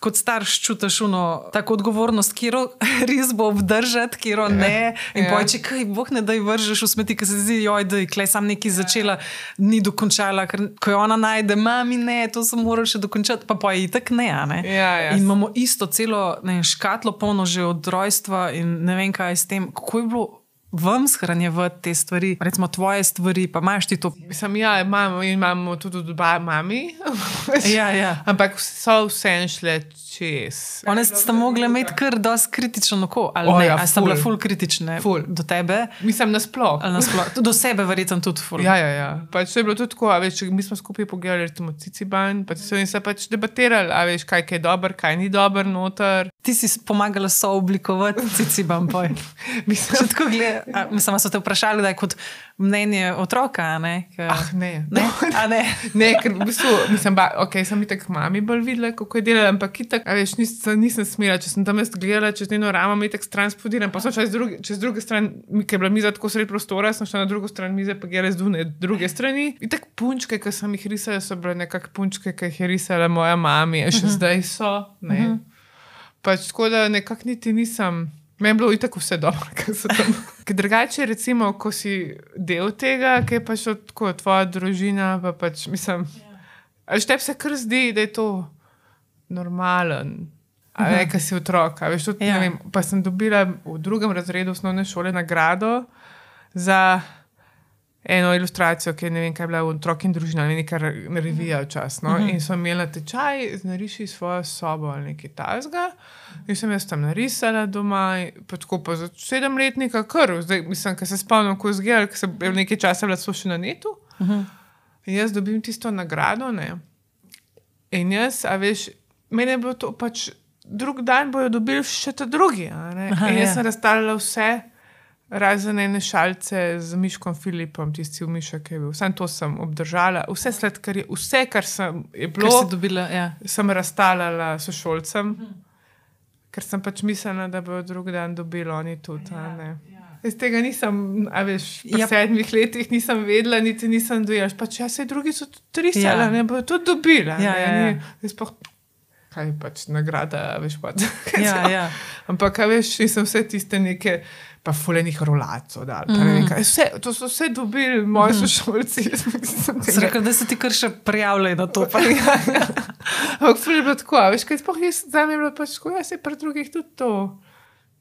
[SPEAKER 1] kot starš čutiš uno tako odgovornost, kjer *laughs* res bo obdržati, kjer ne. In
[SPEAKER 2] Ja.
[SPEAKER 1] ja. pojče, kaj boh ne da ji vržeš v smeti, ki se zdi, joj, da je klej sam nekaj začela, ni dokončala, ker ko jo ona najde, mami ne, to sem moral še dokončati, pa pa je itak ne. ne.
[SPEAKER 2] Ja, ja.
[SPEAKER 1] In imamo isto celo ne, škatlo polno že od rojstva in ne vem kaj s tem, kako je bilo. Vam shranjevati te stvari, recimo tvoje stvari, pa imaš ti to
[SPEAKER 2] Mislim, ja, imamo, in imamo tudi dva mami, *laughs*
[SPEAKER 1] Ja, ja.
[SPEAKER 2] ampak so vse šle čez.
[SPEAKER 1] One sta mogli imeti kar dosti kritično oko, ali
[SPEAKER 2] O,
[SPEAKER 1] ne,
[SPEAKER 2] ja,
[SPEAKER 1] sta
[SPEAKER 2] ful.
[SPEAKER 1] bile ful kritične
[SPEAKER 2] Ful.
[SPEAKER 1] do tebe,
[SPEAKER 2] Mislim, nasploh.
[SPEAKER 1] ali nasploh. Do sebe, verjetno tudi ful.
[SPEAKER 2] Ja, ja, ja. Pač to je bilo tudi tako, a veš, mi smo skupaj pogledali, recimo Ciciban, pa so jim se pač debatirali, a veš, kaj je dobro, kaj ni dobro noter.
[SPEAKER 1] Ti si pomagala sooblikovati, cici bam poj. *laughs*
[SPEAKER 2] Mislim,
[SPEAKER 1] tako gleda, a, mislim, so te vprašali, da je kot mnenje otroka, ne? Ka,
[SPEAKER 2] ah, ne.
[SPEAKER 1] ne? *laughs* A ne?
[SPEAKER 2] Ne, ker v bistvu, mislim, ba, okay, sem itak mami bolj videla, kako je delala, ampak itak, a veš, nisem, nisem smela, če sem tam jaz gledala čez njeno ramo, mi itak stran spodiram, pa sem šla čez druge, čez druge stran, ker je bila miza tako sred prostora, sem šla na drugo stran mize, pa gledala z dune, druge strani. In tako punčke, ki sem jih risala, so bile nekako punčke, ki jih je risala moja mama, še uh -huh. zdaj so. Ne. Uh -huh. Pač tako da nekako niti nisem. Meni je bilo itak vse dobro, *laughs* ker so tam. Ker drugače, recimo, ko si del tega, ki je pač tako tvoja družina, pa pač mislim. Ali tebi se kar zdi, da je to normalen, a ne, ker si otrok. Veš, tudi,
[SPEAKER 1] Ja.
[SPEAKER 2] ja. vem, pa sem dobila v drugem razredu osnovne šole nagrado za eno ilustracijo, ki je ne vem, kaj je bila otrok in družina, ali neka re- revija včasih. No? In so imeli tečaj, nariši svojo sobo ali nekaj tasga. In sem jaz tam narisala doma, pa tako pa za sedemletnika, kar, zdaj mislim, ker se spomnim, ko zgledal, ker sem nekaj časa bila še na netu. In jaz dobim tisto nagrado. Ne? In jaz, a veš, meni je bilo to pač. Drug dan bojo dobili še ta drugi. In jaz
[SPEAKER 1] ja.
[SPEAKER 2] sem razstavljala vse, razen ene šalice z Miškom Filipom, tisti v Miša, ki je bil. Sam to sem obdržala, vse sladkarje, vse, kar sem bilo,
[SPEAKER 1] si dobila, ja.
[SPEAKER 2] sem razstavljala sošolcem, ker sem pač mislila, da bojo drug dan dobili oni tudi. a ne. Jaz tega nisem, a veš, po
[SPEAKER 1] Ja.
[SPEAKER 2] ja. sedmih letih nisem vedela, niti nisem dojela. Pač ja, se drugi so tudi risali,
[SPEAKER 1] Ja.
[SPEAKER 2] ja. ne bojo tudi dobili. a
[SPEAKER 1] Ja,
[SPEAKER 2] ne,
[SPEAKER 1] ja, ja.
[SPEAKER 2] jaz pa, kaj je pač nagrada, veš pa. *laughs*
[SPEAKER 1] Ja, ja.
[SPEAKER 2] Ampak, veš, jaz sem vse tiste neke, pa fulenih rolacov dal. Mm.
[SPEAKER 1] Mhm.
[SPEAKER 2] Vse, to so vse dobili moji mm. sošolci. *laughs*
[SPEAKER 1] Rekel, da se ti kar še prijavljaj na to. Pa. *laughs*
[SPEAKER 2] Ja, ja. Ampak je bilo tako, veš, kaj sploh jaz, za me je bilo pač tako, jaz se pri drugih tudi to,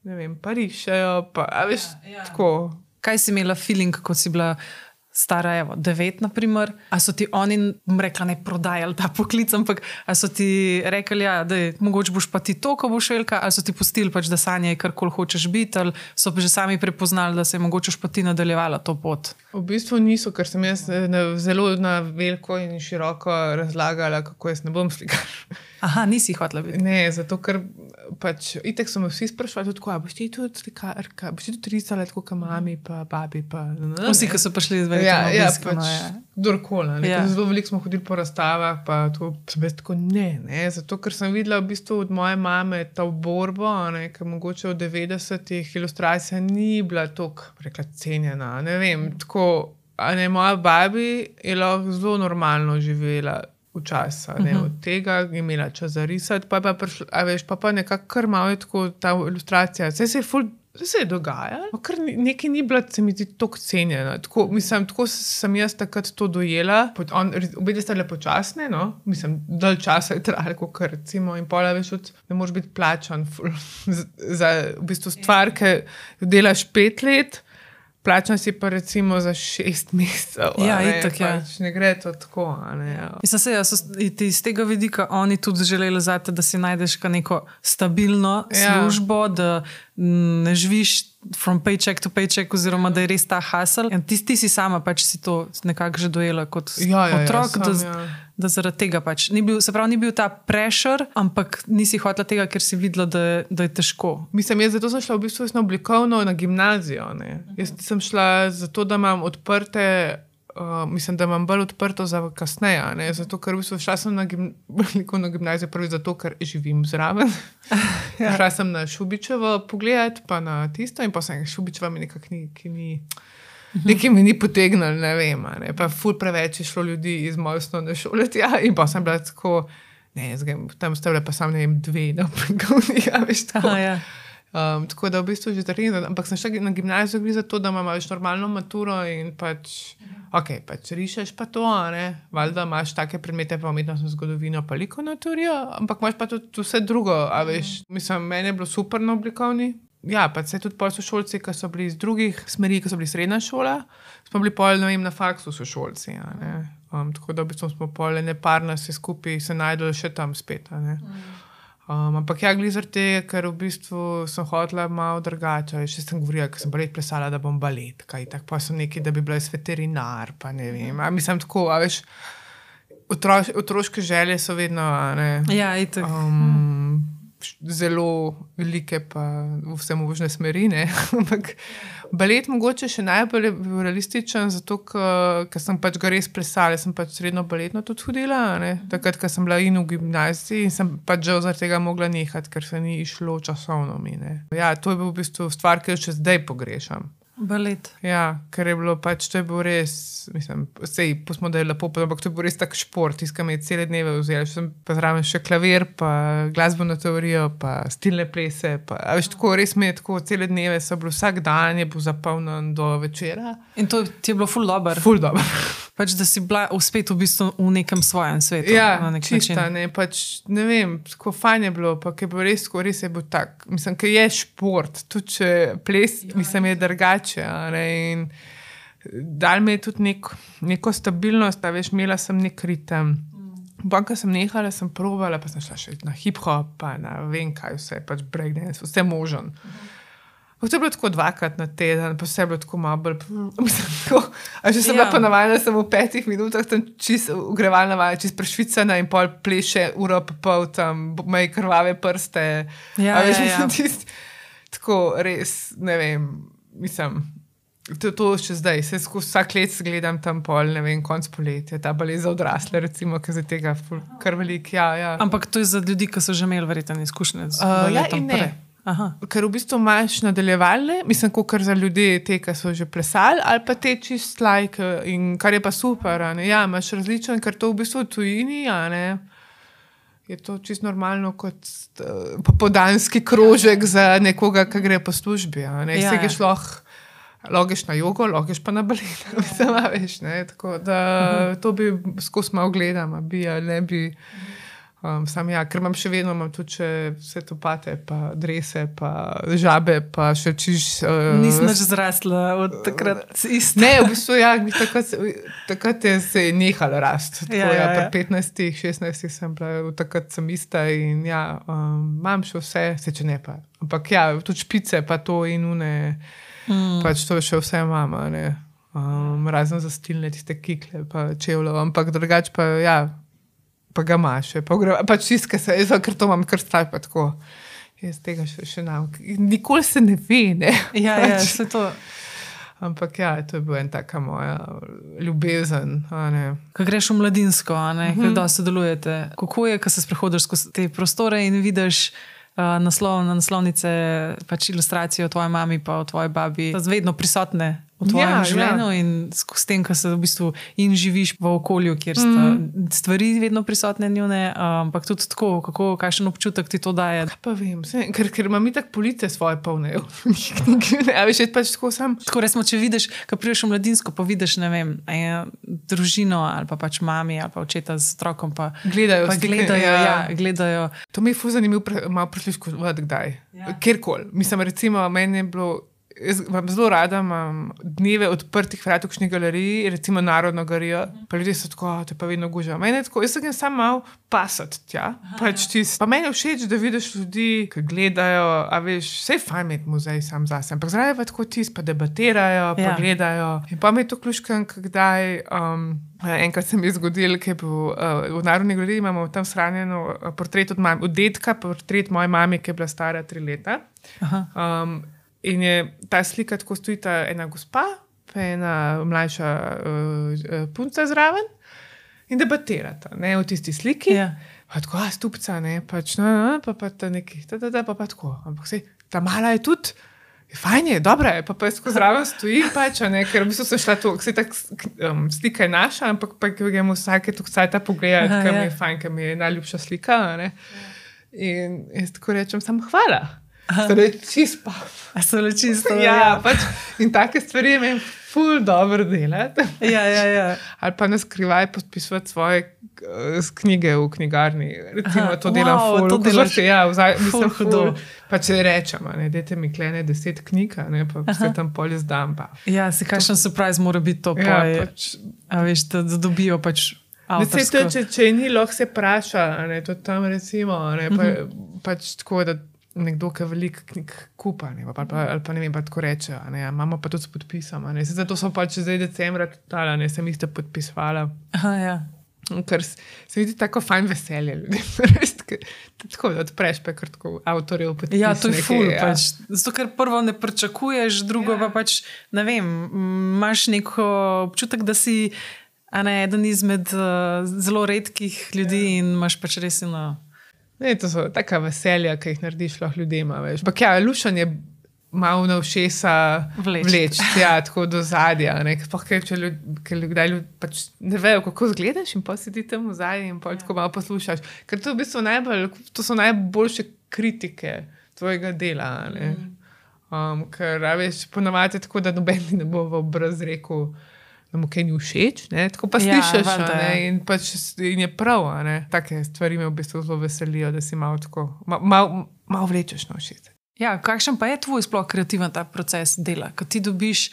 [SPEAKER 2] ne vem, pa, a veš, ja, ja. tako.
[SPEAKER 1] Kaj si imela feeling, ko si bila stara, evo, devet, naprimer, a so ti oni, rekla, ne prodajali ta poklic, ampak a so ti rekli, ja, da je mogoče boš pa ti to, ko boš velika, ali so ti pustili pač, da sanjaj, kar koli hočeš biti, ali so pa že sami prepoznali, da se je mogoče pa ti nadaljevala to pot.
[SPEAKER 2] V bistvu niso, ker sem jaz eh, zelo na veliko in široko razlagala, kako jaz ne bom slikala.
[SPEAKER 1] Aha, nisi hotela biti.
[SPEAKER 2] Ne, zato ker pač, itek so me vsi sprašvali, tako, a boš ti tudi slikarka, boš ti tudi risala, tako kot mami, pa babi. Pa, ne,
[SPEAKER 1] Vsi, ki so prišli izvedeti,
[SPEAKER 2] Ja, ja,
[SPEAKER 1] obisk,
[SPEAKER 2] pač,
[SPEAKER 1] no, ja.
[SPEAKER 2] kdorkoli. ne,
[SPEAKER 1] Ja.
[SPEAKER 2] Zelo veliko smo hodili po razstavah, pa to sem jaz tako ne, ne. Zato, ker sem videla v bistvu od moje mame ta borbo, ne, ker mogoče v 90-ih ilustracija ni bila tako, rekla, cenjena. Ne vem, tako, ne, moja babi je lahko zelo normalno živela. Včasih,
[SPEAKER 1] Mhm.
[SPEAKER 2] uh -huh. od tega je imela čas za risati, pa, pa, prišlo, a veš, pa, pa nekako kar malo je tako ta ilustracija. Vse se je ful se je dogajalo, kar ni- nekaj ni bilo, se mi zdi, tako cenjeno. Tako, mislim, tako sem jaz takrat to dojela. On- Obe sta bile počasne, no? mislim, dalj časa je trajalo, kot recimo. In pola več, od, ne moreš biti plačan ful, *laughs* za v bistvu stvar, ki jo delaš pet let. Plačan si pa recimo za šest *laughs* mesecev. a
[SPEAKER 1] Ja,
[SPEAKER 2] ne,
[SPEAKER 1] itak, ja.
[SPEAKER 2] pač ne gre to tako. Ne, ja.
[SPEAKER 1] Mislim, se, ja, so iz tega vidika oni tudi želeli zate, da si najdeš neko stabilno
[SPEAKER 2] Ja.
[SPEAKER 1] službo, da ne živiš from paycheck to paycheck, oziroma da je res ta hasel. Ti, ti si sama pač si to nekako že dojela kot
[SPEAKER 2] Ja, ja, ja,
[SPEAKER 1] otrok.
[SPEAKER 2] sem,
[SPEAKER 1] da,
[SPEAKER 2] ja.
[SPEAKER 1] Da zaradi tega pač ni bil, se pravi, ni bil ta pressure, ampak nisi hotela tega, ker si videla, da, je- da je težko.
[SPEAKER 2] Mislim, jaz zato sem šla v bistvu na oblikovno na gimnazijo. Ne. Jaz sem šla zato, da imam odprte. Uh, mislim, da imam bolj odprto za kasneje. ne. Zato, ker v bistvu šla sem na, gim, *laughs* na gimnazijo prvi zato, ker živim zraven. *laughs* ja. Šla sem na Šubičevo pogled, pa na tisto in pa sem Šubičeva mi nekako ni. ki ni Nekaj mi ni potegnilo, ne vem. Ne. Pa ful preveč je šlo ljudi iz moje osnovne šole tja in pa sem bila tako, ne, jaz grem, tam ste bile pa samo, ne vem, dve na pregovni, ja, *laughs* veš, tako.
[SPEAKER 1] Aha, ja.
[SPEAKER 2] Um, tako da v bistvu že treniram, ampak sem šla na gimnazijo gre za to, da več normalno maturo in pač, ok, pač rišeš pa to, ne, valjda imaš take predmete, pa umetnostno zgodovino, pa likonaturijo, ampak imaš pa tudi vse drugo, a veš, mislim, meni je bilo super na oblikovni. Ja, pa se tudi pol sošolci, ki so bili iz drugih smeri, ki so bili srednja šola, smo bili pol, ne vem, na faksu sošolci. Um, tako da v bistvu smo pol ne par nas vsi skupaj se najdel še tam spet. Um, ampak ja, glizar te, ker v bistvu sem hodila malo drugače. Še sem govorila, ker sem balet plesala, da bom balet, kaj tako pa sem neki, da bi bila jaz veterinar, pa ne vem. A, mislim tako, a veš, otroš, otroške želje so vedno, a ne.
[SPEAKER 1] Ja, itak.
[SPEAKER 2] Um, zelo velike, pa vse možne smeri. *laughs* Ampak balet mogoče še najbolj realističen, zato ker sem pač ga res plesala, sem pač srednjo baletno tudi hodila. ne. Takrat, ko sem bila in v gimnaziji in sem pač že zaradi tega mogla nehati, ker se ni išlo časovno mi. ne. Ja, to je bil v bistvu stvar, ki jo še zdaj pogrešam.
[SPEAKER 1] Balet.
[SPEAKER 2] Ja, ker je bilo pač, to je bil res, mislim, sej, pustimo, da je lepo, pa- ampak to je bil res tak šport, tiskam je cele dneve vzel, še sem pa zraven še klavir, pa glasbeno teorijo, pa stilne plese, pa a veš, tako res mi je tako cele dneve, so bili vsak dan je bil zapolnjen do večera.
[SPEAKER 1] In to ti je bilo full dobro.
[SPEAKER 2] Ful dobro. *laughs*
[SPEAKER 1] Pač, da si bila spet v bistvu v nekem svojem svetu.
[SPEAKER 2] Ja,
[SPEAKER 1] na nek
[SPEAKER 2] čista,
[SPEAKER 1] način.
[SPEAKER 2] ne, pač, ne vem, tako fajn je bilo, pa je bilo res, tako, res je bil tak. Mislim, ker je šport, tudi če ples, ja, mislim, je drugače. Dal mi je tudi nek, neko stabilnost, a veš, imela sem nek ritem. Banka sem nehala, sem provala, pa sem šla še na hip-hop, pa na vem kaj vse, pač breakdance, vse možen. -huh. To je bilo tako dvakrat na teden, pa vse je bilo tako malo bolj. *laughs* Tako, a že sem
[SPEAKER 1] Ja.
[SPEAKER 2] bila pa navajena, sem v petih minutah tam čisto ugrevalna vaja, čisto prešvicana in pol pleše uro pa pol tam, maj krvave prste.
[SPEAKER 1] Ja,
[SPEAKER 2] A veš,
[SPEAKER 1] ja, ja. *laughs*
[SPEAKER 2] tist, tako res, ne vem, mislim. To, to še zdaj, se skozi vsak let gledam tam pol, ne vem, konc poletja, ta balet za odrasle, recimo, ki za tega kar velik. Ja, ja.
[SPEAKER 1] Ampak to je za ljudi, ki so že imeli verjetno izkušnje z
[SPEAKER 2] Uh, ja
[SPEAKER 1] prej. Aha.
[SPEAKER 2] Ker v bistvu imaš nadaljevalne, mislim, kot za ljudi, te, ki so že plesali, ali pa te čist like, in kar je pa super. Ja, imaš različen, ker to v bistvu v tujini, a ne. Je to čisto normalno kot uh, popodanski krožek za nekoga, ki gre po službi. a ne.
[SPEAKER 1] Ja,
[SPEAKER 2] Vse
[SPEAKER 1] ja.
[SPEAKER 2] greš lahko. Logiš na jogo, logiš pa na balet, mislim, a veš, ne, tako da to bi skozi malo gledam, bi ali ne bi. Um, sam ja, ker imam še vedno imam tudi še vse to pate, pa drese, pa žabe, pa še čiž. Uh,
[SPEAKER 1] Nisem več zrasla od takrat isto.
[SPEAKER 2] Ne, v bistvu ja, takrat, takrat je se je nehalo. Tako,
[SPEAKER 1] Ja,
[SPEAKER 2] ja,
[SPEAKER 1] ja,
[SPEAKER 2] ja,
[SPEAKER 1] ja.
[SPEAKER 2] pri 15, 16 sem bila, takrat sem ista in ja, um, imam še vse, se če ne pa. Ampak ja, tudi špice, pa to in une, mm. pač to še vse imam, a ne. Um, razen za stilne tiste kikle, pa čevljo, ampak drugače pa ja, pa ga imaš, pa gre, pač se, jaz, ker to imam kar strah, pa tako. Jaz tega še, še nam. Nikoli se ne ve, ne.
[SPEAKER 1] Ja, ja,
[SPEAKER 2] Pač-
[SPEAKER 1] vse to.
[SPEAKER 2] Ampak ja, to je bila ena taka moja ljubezen. ne.
[SPEAKER 1] Ko greš v mladinsko, uh
[SPEAKER 2] Mhm.
[SPEAKER 1] -huh. da sodelujete, kako je, ko se sprehodiš skozi te prostore in vidiš uh, naslov, na naslovnice, pač ilustracijo o tvoji mami, pa o tvoji babi, da so vedno prisotne v tvojem
[SPEAKER 2] Ja,
[SPEAKER 1] ja, življenju ja. in skozi tem, ko se v bistvu in živiš v okolju, kjer so mm. Stvari vedno prisotne njune, ampak tudi tako, kako, kakšen občutek ti to daje.
[SPEAKER 2] Pa vem, saj, ker, ker imam tako police svoje polne, *laughs* knjige, a veš, jaz pač tako sam.
[SPEAKER 1] Tako resmo, če vidiš, ko prideš v mladinsko, pa vidiš, ne vem, eno družino ali pa pač mami ali pa očeta z otrokom, pa,
[SPEAKER 2] Gledajo
[SPEAKER 1] pa gledajo,
[SPEAKER 2] ja.
[SPEAKER 1] ja, gledajo.
[SPEAKER 2] To mi je fuz zanimivo, pre, malo prisluškovati kdaj.
[SPEAKER 1] Ja.
[SPEAKER 2] Ja. Kjerkoli. Mislim, recimo, meni je bilo. Jaz vam zelo rada imam dneve odprtih vrat v knjigi galeriji, recimo Narodno galerijo. Pa ljudje so tako, "A, te pa vedno gužajo. Meni je tako, jaz se grem samo malo pasati tja. Pač čist. Pa meni je všeč, da vidiš ljudi, ki gledajo, a veš, vse je fajn imeti muzej sam zase. Ampak zraven pa tako tisti, pa debatirajo, pa
[SPEAKER 1] Ja.
[SPEAKER 2] ja. gledajo. In pa mi je to ključkan, kdaj. Um, Enkrat se mi je zgodil, ker je bil uh, v Narodni galeriji, imamo tam shranjeno uh, portret od, mam, od dedka, portret moje mame, ki je bila stara tri leta.
[SPEAKER 1] Aha.
[SPEAKER 2] Um, in je ta slika tako stojita ena gospa, pa ena mlajša uh, punca zraven in debatirata ne, v tisti sliki.
[SPEAKER 1] Ja.
[SPEAKER 2] Pa tako, a stupca, ne, pač, no, no, pa, pa ta neki, ta, ta, ta, pa, pa tako. Ampak se, ta mala je tudi. je Fajn je, dobro je, pa, pa jaz zraven stojim, pač, ne, ker v bistvu sem šla tu, se tak, um, slika je naša, ampak pa gremo vsake tu cajt pogledati,
[SPEAKER 1] Aha,
[SPEAKER 2] ker mi
[SPEAKER 1] ja.
[SPEAKER 2] je fajn, mi je najljubša slika. ne. In jaz tako rečem, sam hvala. Torej, čist pa.
[SPEAKER 1] Le čisto. *laughs*
[SPEAKER 2] Ja, pač, in take stvari je ful dobro delati.
[SPEAKER 1] ja, ja, ja.
[SPEAKER 2] Ali pa na skrivaj podpisovati svoje uh, knjige v knjigarni. Recimo,
[SPEAKER 1] Aha,
[SPEAKER 2] to delam
[SPEAKER 1] wow,
[SPEAKER 2] ful,
[SPEAKER 1] to delaš
[SPEAKER 2] ja, vzaj,
[SPEAKER 1] ful
[SPEAKER 2] mislim,
[SPEAKER 1] hudo.
[SPEAKER 2] ful, pa če rečem, ne, dajte mi klene deset knjig, ne, pa se tam polje zdam. Pa.
[SPEAKER 1] Ja, si kakšen surprise mora biti to,
[SPEAKER 2] Ja,
[SPEAKER 1] pa,
[SPEAKER 2] pač,
[SPEAKER 1] a veš, da, dobijo pač.
[SPEAKER 2] Ne, saj
[SPEAKER 1] avtorsko.
[SPEAKER 2] to, če, če je ni, lahko se vpraša, ne, to tam recimo, ne, pa,
[SPEAKER 1] Mhm.
[SPEAKER 2] pač tako, da nekdo, ki veliko knjig kupa, ne, pa, pa, ali pa ne vem, pa tako reče, a ne, a imamo pa tudi s podpisom, zato so pač zdaj decembra, tala, ne, sem isto podpisvala.
[SPEAKER 1] Aha, ja.
[SPEAKER 2] Ker se vidi tako fajn veselje ljudi. *laughs* Tako da odpreš, pa kar tako avtorjev podpis.
[SPEAKER 1] Ja, to je ful.
[SPEAKER 2] ja.
[SPEAKER 1] Pač. Zato, ker prvo ne pričakuješ, drugo pa pač ne vem, imaš neko občutek, da si a ne, eden izmed uh, zelo redkih ljudi in imaš pač res eno.
[SPEAKER 2] Ne, to so taka veselja, ki jih narediš lahko ljudem. Ampak ja, lušanje malo na všesa
[SPEAKER 1] Vleči.
[SPEAKER 2] vleč, ja, tako do zadja. Sploh, ker če ljud, ker ljudje ljud, pač ne vejo, kako izgledaš, in pa sedi tam v zadnji in pa tako malo poslušaš. Ker to, v bistvu najbolj, to so najboljše kritike tvojega dela. ne. Um, ker, veš, ponavadi je tako, da noben ne bo v obraz rekel. Da mu kaj ni všeč, ne? tako pa
[SPEAKER 1] Ja,
[SPEAKER 2] slišiš, ja,
[SPEAKER 1] ja.
[SPEAKER 2] in, pač, in je prav. Take stvari me v bistvu zelo veselijo, da si malo tako, ma- malo mal vlečeš na všeč.
[SPEAKER 1] Ja, kakšen pa je tvoj sploh kreativen ta proces dela, ko ti dobiš,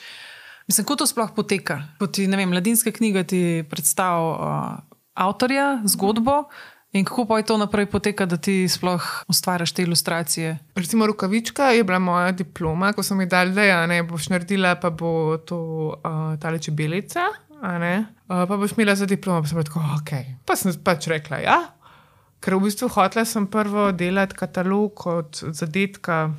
[SPEAKER 1] mislim, kako to sploh poteka? Ko ti, ne vem, mladinska knjiga ti predstavlja uh, avtorja, zgodbo in kako pa je to naprej poteka, da ti sploh ustvariš te ilustracije.
[SPEAKER 2] Recimo, rokavička je bila moja diploma, ko sem ji dal, da ja, ne boš naredila, pa bo to uh, tale čebelica. Uh, pa boš imela za diplomo, pa sem tako, ok. Pa sem pač rekla, ja. Ker v bistvu hotela sem prvo delati katalog od zadetka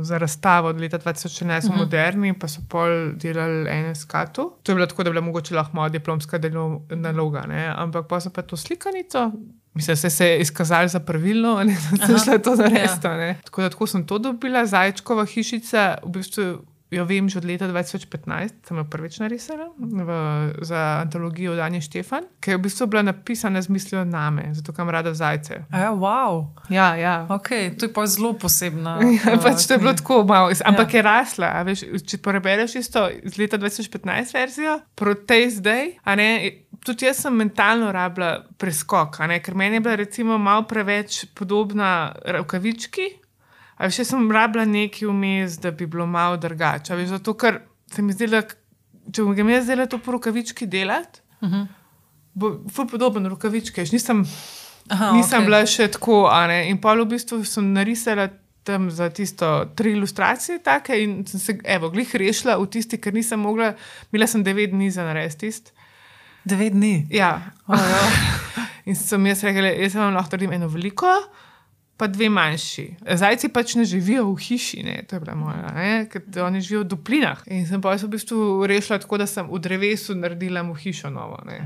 [SPEAKER 2] za razstavo od leta 2011 v Moderni, pa so pol delali NSK-tu. To je bilo tako, da je bila mogoče lahko moja diplomska delo, naloga, ne? ampak pa so pa to slikanico. Mislim, da se je izkazalo za pravilno, a ne, da sem šla to narediti. Ja. Tako da tako sem to dobila, Zajčkova hišica, v bistvu jo vem že od leta 2015, sem jo prvič narisala v, za antologijo Danje Štefan, ki je v bistvu bila napisana z mislijo name, zato imam rada zajce.
[SPEAKER 1] Ja, wow.
[SPEAKER 2] Ja, ja.
[SPEAKER 1] Okay, to je pa zelo posebna. *laughs*
[SPEAKER 2] Ja, pač to je bilo tako malo, ampak ja. je rasla. Veš, če prebereš isto iz leta 2015 verzijo, proti tej zdaj, a ne, tudi jaz sem mentalno rabila preskok, ker meni je bila recimo malo preveč podobna rokavički. A še sem rabila nekaj vmes, da bi bilo malo drugače. veš, Zato, ker se mi zdi, da če bom jaz zdaj to po rokavički delati, bo ful podoben rokavički. Jaz nisem,
[SPEAKER 1] Aha,
[SPEAKER 2] nisem
[SPEAKER 1] okej.
[SPEAKER 2] bila še tako, ne. In pa v bistvu sem narisala tam za tisto tri ilustracije, take, in sem se, evo, glih rešila v tisti, ker nisem mogla, imela sem devet dni za narediti tisti.
[SPEAKER 1] Devet dni.
[SPEAKER 2] Ja.
[SPEAKER 1] Oh, ja. *laughs*
[SPEAKER 2] In sem jaz rekla, jaz vam lahko naredim eno veliko, pa dve manjši. Zajci pač ne živijo v hiši, ne? to je bila moja, ne? ker oni živijo v duplinah. In sem pa jaz v bistvu rešila tako, da sem v drevesu naredila mu hišo novo. Ne?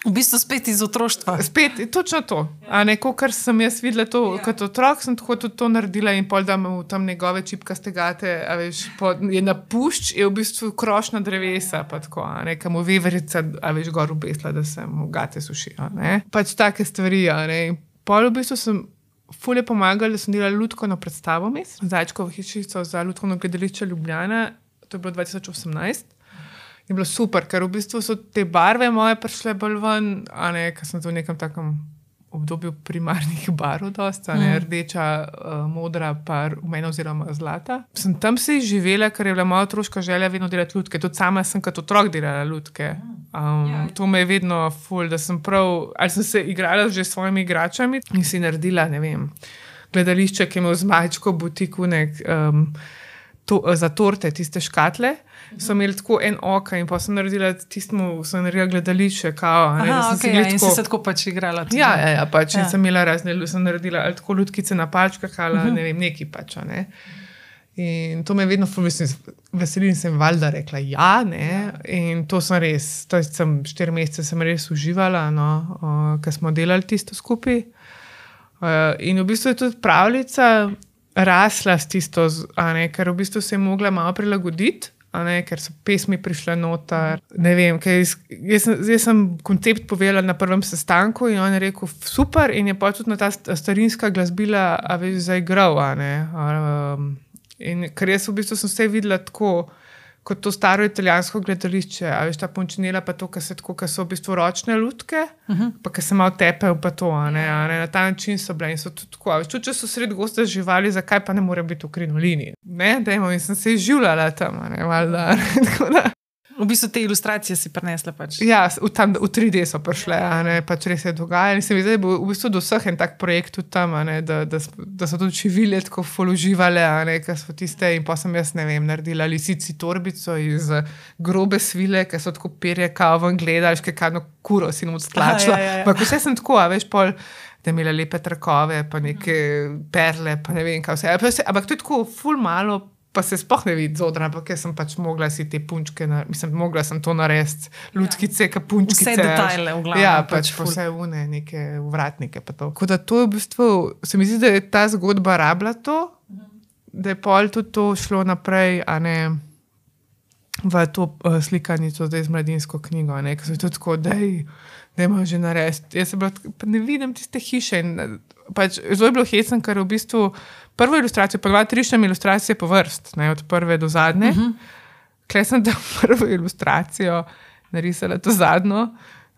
[SPEAKER 1] V bistvu spet iz otroštva.
[SPEAKER 2] Spet, točno to. A ne, kar sem jaz videla to, ja. kot otrok, sem tako tudi to naredila in pol, da mu tam njegove čipkaste gate, a veš, po, je na pušč, je v bistvu krošna drevesa, pa tako, a ne, kam veverica, a veš, gor obesla, da se mu gate sušijo, ne. Pač take stvari, a ne. In pol v bistvu sem fulje pomagala, da sem delala lutkovno predstavo mis, Zajčkovo hišico za lutkovno gledališče Ljubljana, to je bilo 2018. Je bilo super, ker v bistvu so te barve moje prišle bolj ven, a ne, ker sem to v nekem takem obdobju primarnih barv, dosta, ne, rdeča, uh, modra, pa rumena oziroma zlata. Sem tam se živela, ker je bila moja otroška želja vedno delati lutke. Tudi sama sem kot otrok delala lutke. Um, to me je vedno ful, da sem prav, ali sem se igrala že s svojimi igračami in si naredila, ne vem, gledališče, ki je imel zmajčko butiku nek. Um, to, za torte, tiste škatle, so imeli tako en oko in pa sem naredila tistemu, sem naredila gledališče, kao. a Ne,
[SPEAKER 1] Aha,
[SPEAKER 2] da sem si
[SPEAKER 1] okay, ja, in si
[SPEAKER 2] tako-
[SPEAKER 1] se tako pač igrala. tudi.
[SPEAKER 2] Ja, ja, ja, pač
[SPEAKER 1] Ja.
[SPEAKER 2] sem imela razne, sem naredila tako lutkice na palčkah, ali uh -huh. ne vem, neki pač. a Ne. In to me je vedno mislim, veselim, sem valjda rekla ja, ne. In to sem res, to sem štiri mesece sem res uživala, no, uh, ker smo delali tisto skupaj. Uh, in v bistvu je tudi pravljica rasla s tisto, ne, ker v bistvu se je mogla malo prilagoditi. Ne, ker so pesmi prišle noter. Ne vem, jaz, jaz, jaz sem koncept povedala na prvem sestanku in on je rekel, super, in je pa tudi na ta st- starinska glasbila, a veš, zaigral. Um, in ker jaz v bistvu sem vse videla tako, kot to staro italijansko gledališče, a veš, ta pončinela pa to, kar se tako, kar so v bistvu ročne lutke, uh -huh. pa ki se malo tepejo, pa to, a ne, a ne, na ta način so bile in so tudi tako. Veš, tudi če so sred gosta živali, zakaj pa ne more biti v krinolini? Ne, dajmo, in sem se izživljala tam, ne, valjda. *laughs* tako da.
[SPEAKER 1] V bistvu te ilustracije si prenesla. Pač.
[SPEAKER 2] Ja, v, tam, v 3D so prišle, a ne, pač res je dogajalo. In se mi zdi, da bo v bistvu do vseh en tak projekt tudi tam, ne, da, da, da so tudi čivile tako foloživale, ker so tiste in pa sem jaz, ne vem, naredila lisici torbico iz eh, grobe svile, ker so tako perje kao ven gledali, še kakšno kuro si jim odstlačila.
[SPEAKER 1] Aha, ja, ja, ja.
[SPEAKER 2] Ampak vse sem tako, a veš, pol. Da je imela lepe trakove, pa neke perle, pa ne vem, kaj vse. Ampak se- Ampak to je tako, ful malo, pa se sploh ne vidi zodra, ampak jaz sem pač mogla si te punčke, na, mislim, mogla sem to narediti, lutkice, ja. punčke.
[SPEAKER 1] Vse detajle, v glavnem,
[SPEAKER 2] Ja,
[SPEAKER 1] pač
[SPEAKER 2] pač
[SPEAKER 1] ful.
[SPEAKER 2] vse une, neke vratnike. Tako da to je v bistvu, se mi zdi, da je ta zgodba rabila to, da je pol tudi to šlo naprej, a ne v to uh, slikanico zdaj z mladinsko knjigo, ker so tudi tako, da imajo že narediti. Jaz se bila, ne vidim tiste hiše. In, eh, pač, zelo je bilo hecen, ker v bistvu prvo ilustracijo, pa dva, tri štem ilustracije po vrst, ne, od prve do zadnje. Uh -huh. Klej sem tam *laughs* prvo ilustracijo narisala, to zadnjo,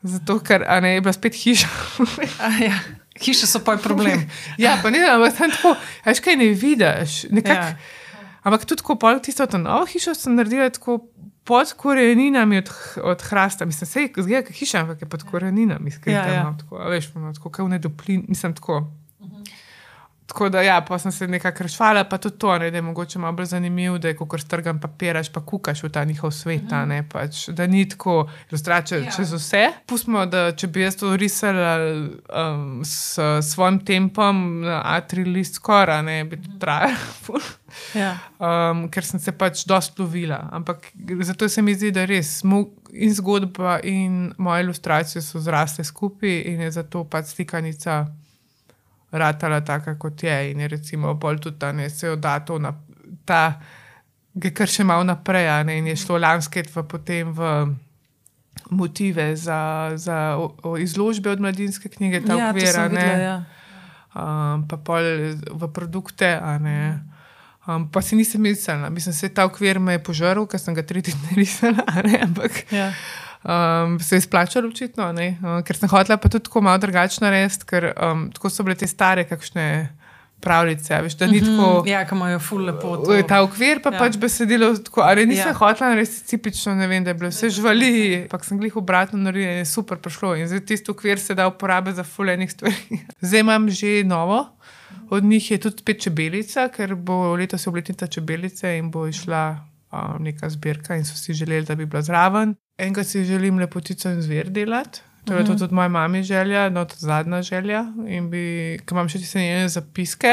[SPEAKER 2] zato ker ne, je bila spet hiša.
[SPEAKER 1] A, ja. Hiše so pa problem. *laughs*
[SPEAKER 2] ja, pa ne, ampak tam tako, veš kaj ne vidiš. Nekak,
[SPEAKER 1] Ja.
[SPEAKER 2] Ampak tudi ko pol tisto to novo hišo sem naredila tako pod koreninami od, od hrasta. Mislim, se je zgleda kot hiša, ampak je pod koreninami skrita.
[SPEAKER 1] Ja,
[SPEAKER 2] Ja,
[SPEAKER 1] ja.
[SPEAKER 2] ja. Tako, veš, imamo tako kot nedoplin, mislim tako. Tako da, ja, pa sem se nekako rešvala, pa tudi to, ne, da je mogoče malo bolj zanimivo, da je kot strgam papiraš, pa kukaš v ta njihov svet, a ne, pač, da ni tako ilustracija ja. čez vse. Pustimo, da če bi jaz to risala um, s svojim tempom na A3 list skoraj, ne bi to trajalo.
[SPEAKER 1] Ja.
[SPEAKER 2] Um, ker sem se pač dosta lovila. Ampak zato se mi zdi, da res mo- in zgodba, in moje ilustracije so zrasle skupaj, in je zato pač slikanica ratala taka, kot je. In je recimo bolj tudi ta ne se odato na ta, gre kar še malo naprej, ne, in je šlo lanske v potem v. Motive za, za o, o izložbe od mladinske knjige, ta
[SPEAKER 1] ja, to
[SPEAKER 2] okvir, a
[SPEAKER 1] sem
[SPEAKER 2] ne
[SPEAKER 1] videla, ja.
[SPEAKER 2] um, pa pol v produkte. ne. Um, pa si nisem mislila, mislim, se ta okvir me je požrl, ker sem ga tretji dni risala, ne, ampak
[SPEAKER 1] Ja.
[SPEAKER 2] Um, se je splačalo očitno, uh, ker sem hotela pa tudi tako malo drugačno narediti, ker um, tako so bile te stare, kakšne pravljice. Veš, da ni
[SPEAKER 1] Mhm,
[SPEAKER 2] tako.
[SPEAKER 1] Ja, ki imajo ful lepo. to.
[SPEAKER 2] Ta okvir pa
[SPEAKER 1] Ja.
[SPEAKER 2] pač besedilo, tako, ali nisem
[SPEAKER 1] Ja.
[SPEAKER 2] hotela narediti tipično, ne vem, da je bilo vse živali, ampak sem glih obratno naredila in je super prišlo. In zdaj tisti okvir se da uporabiti za fulejnih stvari. *laughs* Zdaj imam že novo, od njih je tudi spet čebelica, ker bo letos obletnica čebelice in bo išla uh, neka zbirka in so si želeli, da bi bila zraven. Enkrat si želim lepotico in zver delati. To je to tudi moja mami želja, no, to zadnja želja. In bi, ker imam še tiste njene zapiske,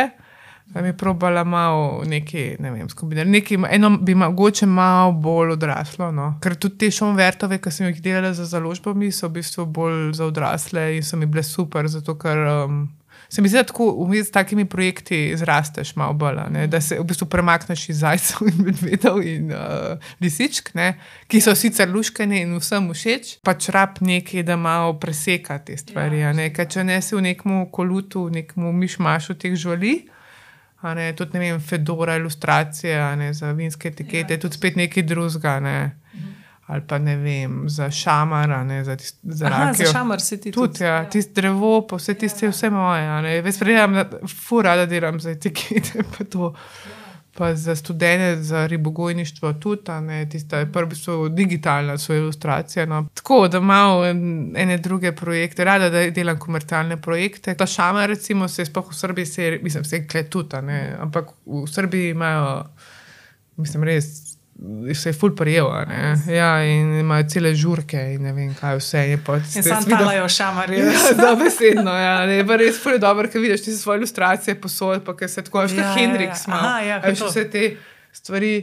[SPEAKER 2] da bi probala malo nekaj, ne vem, skombinirati. Nekaj, eno bi mogoče malo bolj odraslo. No. Ker tudi te šumvertove, ki sem jih delala za založbami, so v bistvu bolj za odrasle in so mi bile super, zato ker. Um, Se mi zdi, da tako s takimi projekti zrasteš malo bolj, ne? da se v bistvu premakneš iz zajcev in medvedov in uh, lisičk, ne? ki so sicer luškani in vsem všeč, pač rab nekaj, da malo preseka te stvari. a ne? Ker če ne si v nekem kolutu, v nekem mišmašu teh živali, ne, tudi ne vem, fedora, ilustracije ne, za vinske etikete, ja, tudi spet nekaj drugega. Ne? Ali pa ne vem, za šamar, a ne za, tist, za
[SPEAKER 1] Aha,
[SPEAKER 2] rakijo.
[SPEAKER 1] za šamar si ti
[SPEAKER 2] Tudi, ja, tisto drevo, pa vse tiste, ja, vse moje. sprejemam, da fura, da delam za etikete, *laughs* pa to. Pa za študente, za ribogojništvo tudi, ne, tista je prvi so digitalna, so ilustracije. No. Tako da imam en- ene druge projekte, rada da delam komercialne projekte. Ta šama, recimo, se sploh v Srbiji, se, mislim, se je tudi, ne, ampak v Srbiji imajo, mislim, res. Se je ful prijel, ja, in imajo cele žurke, in ne vem, kaj vse je. pa
[SPEAKER 1] In
[SPEAKER 2] ste
[SPEAKER 1] sam talajo šamarje.
[SPEAKER 2] Ja, dobesedno, ja. Ne, res je dobro, ker vidiš ti svoje ilustracije posod, pa ker se tako, veš,
[SPEAKER 1] Ja, ja,
[SPEAKER 2] Hendrix
[SPEAKER 1] ja.
[SPEAKER 2] ima.
[SPEAKER 1] Aha, ja,
[SPEAKER 2] A veš,
[SPEAKER 1] kot to.
[SPEAKER 2] vse te stvari.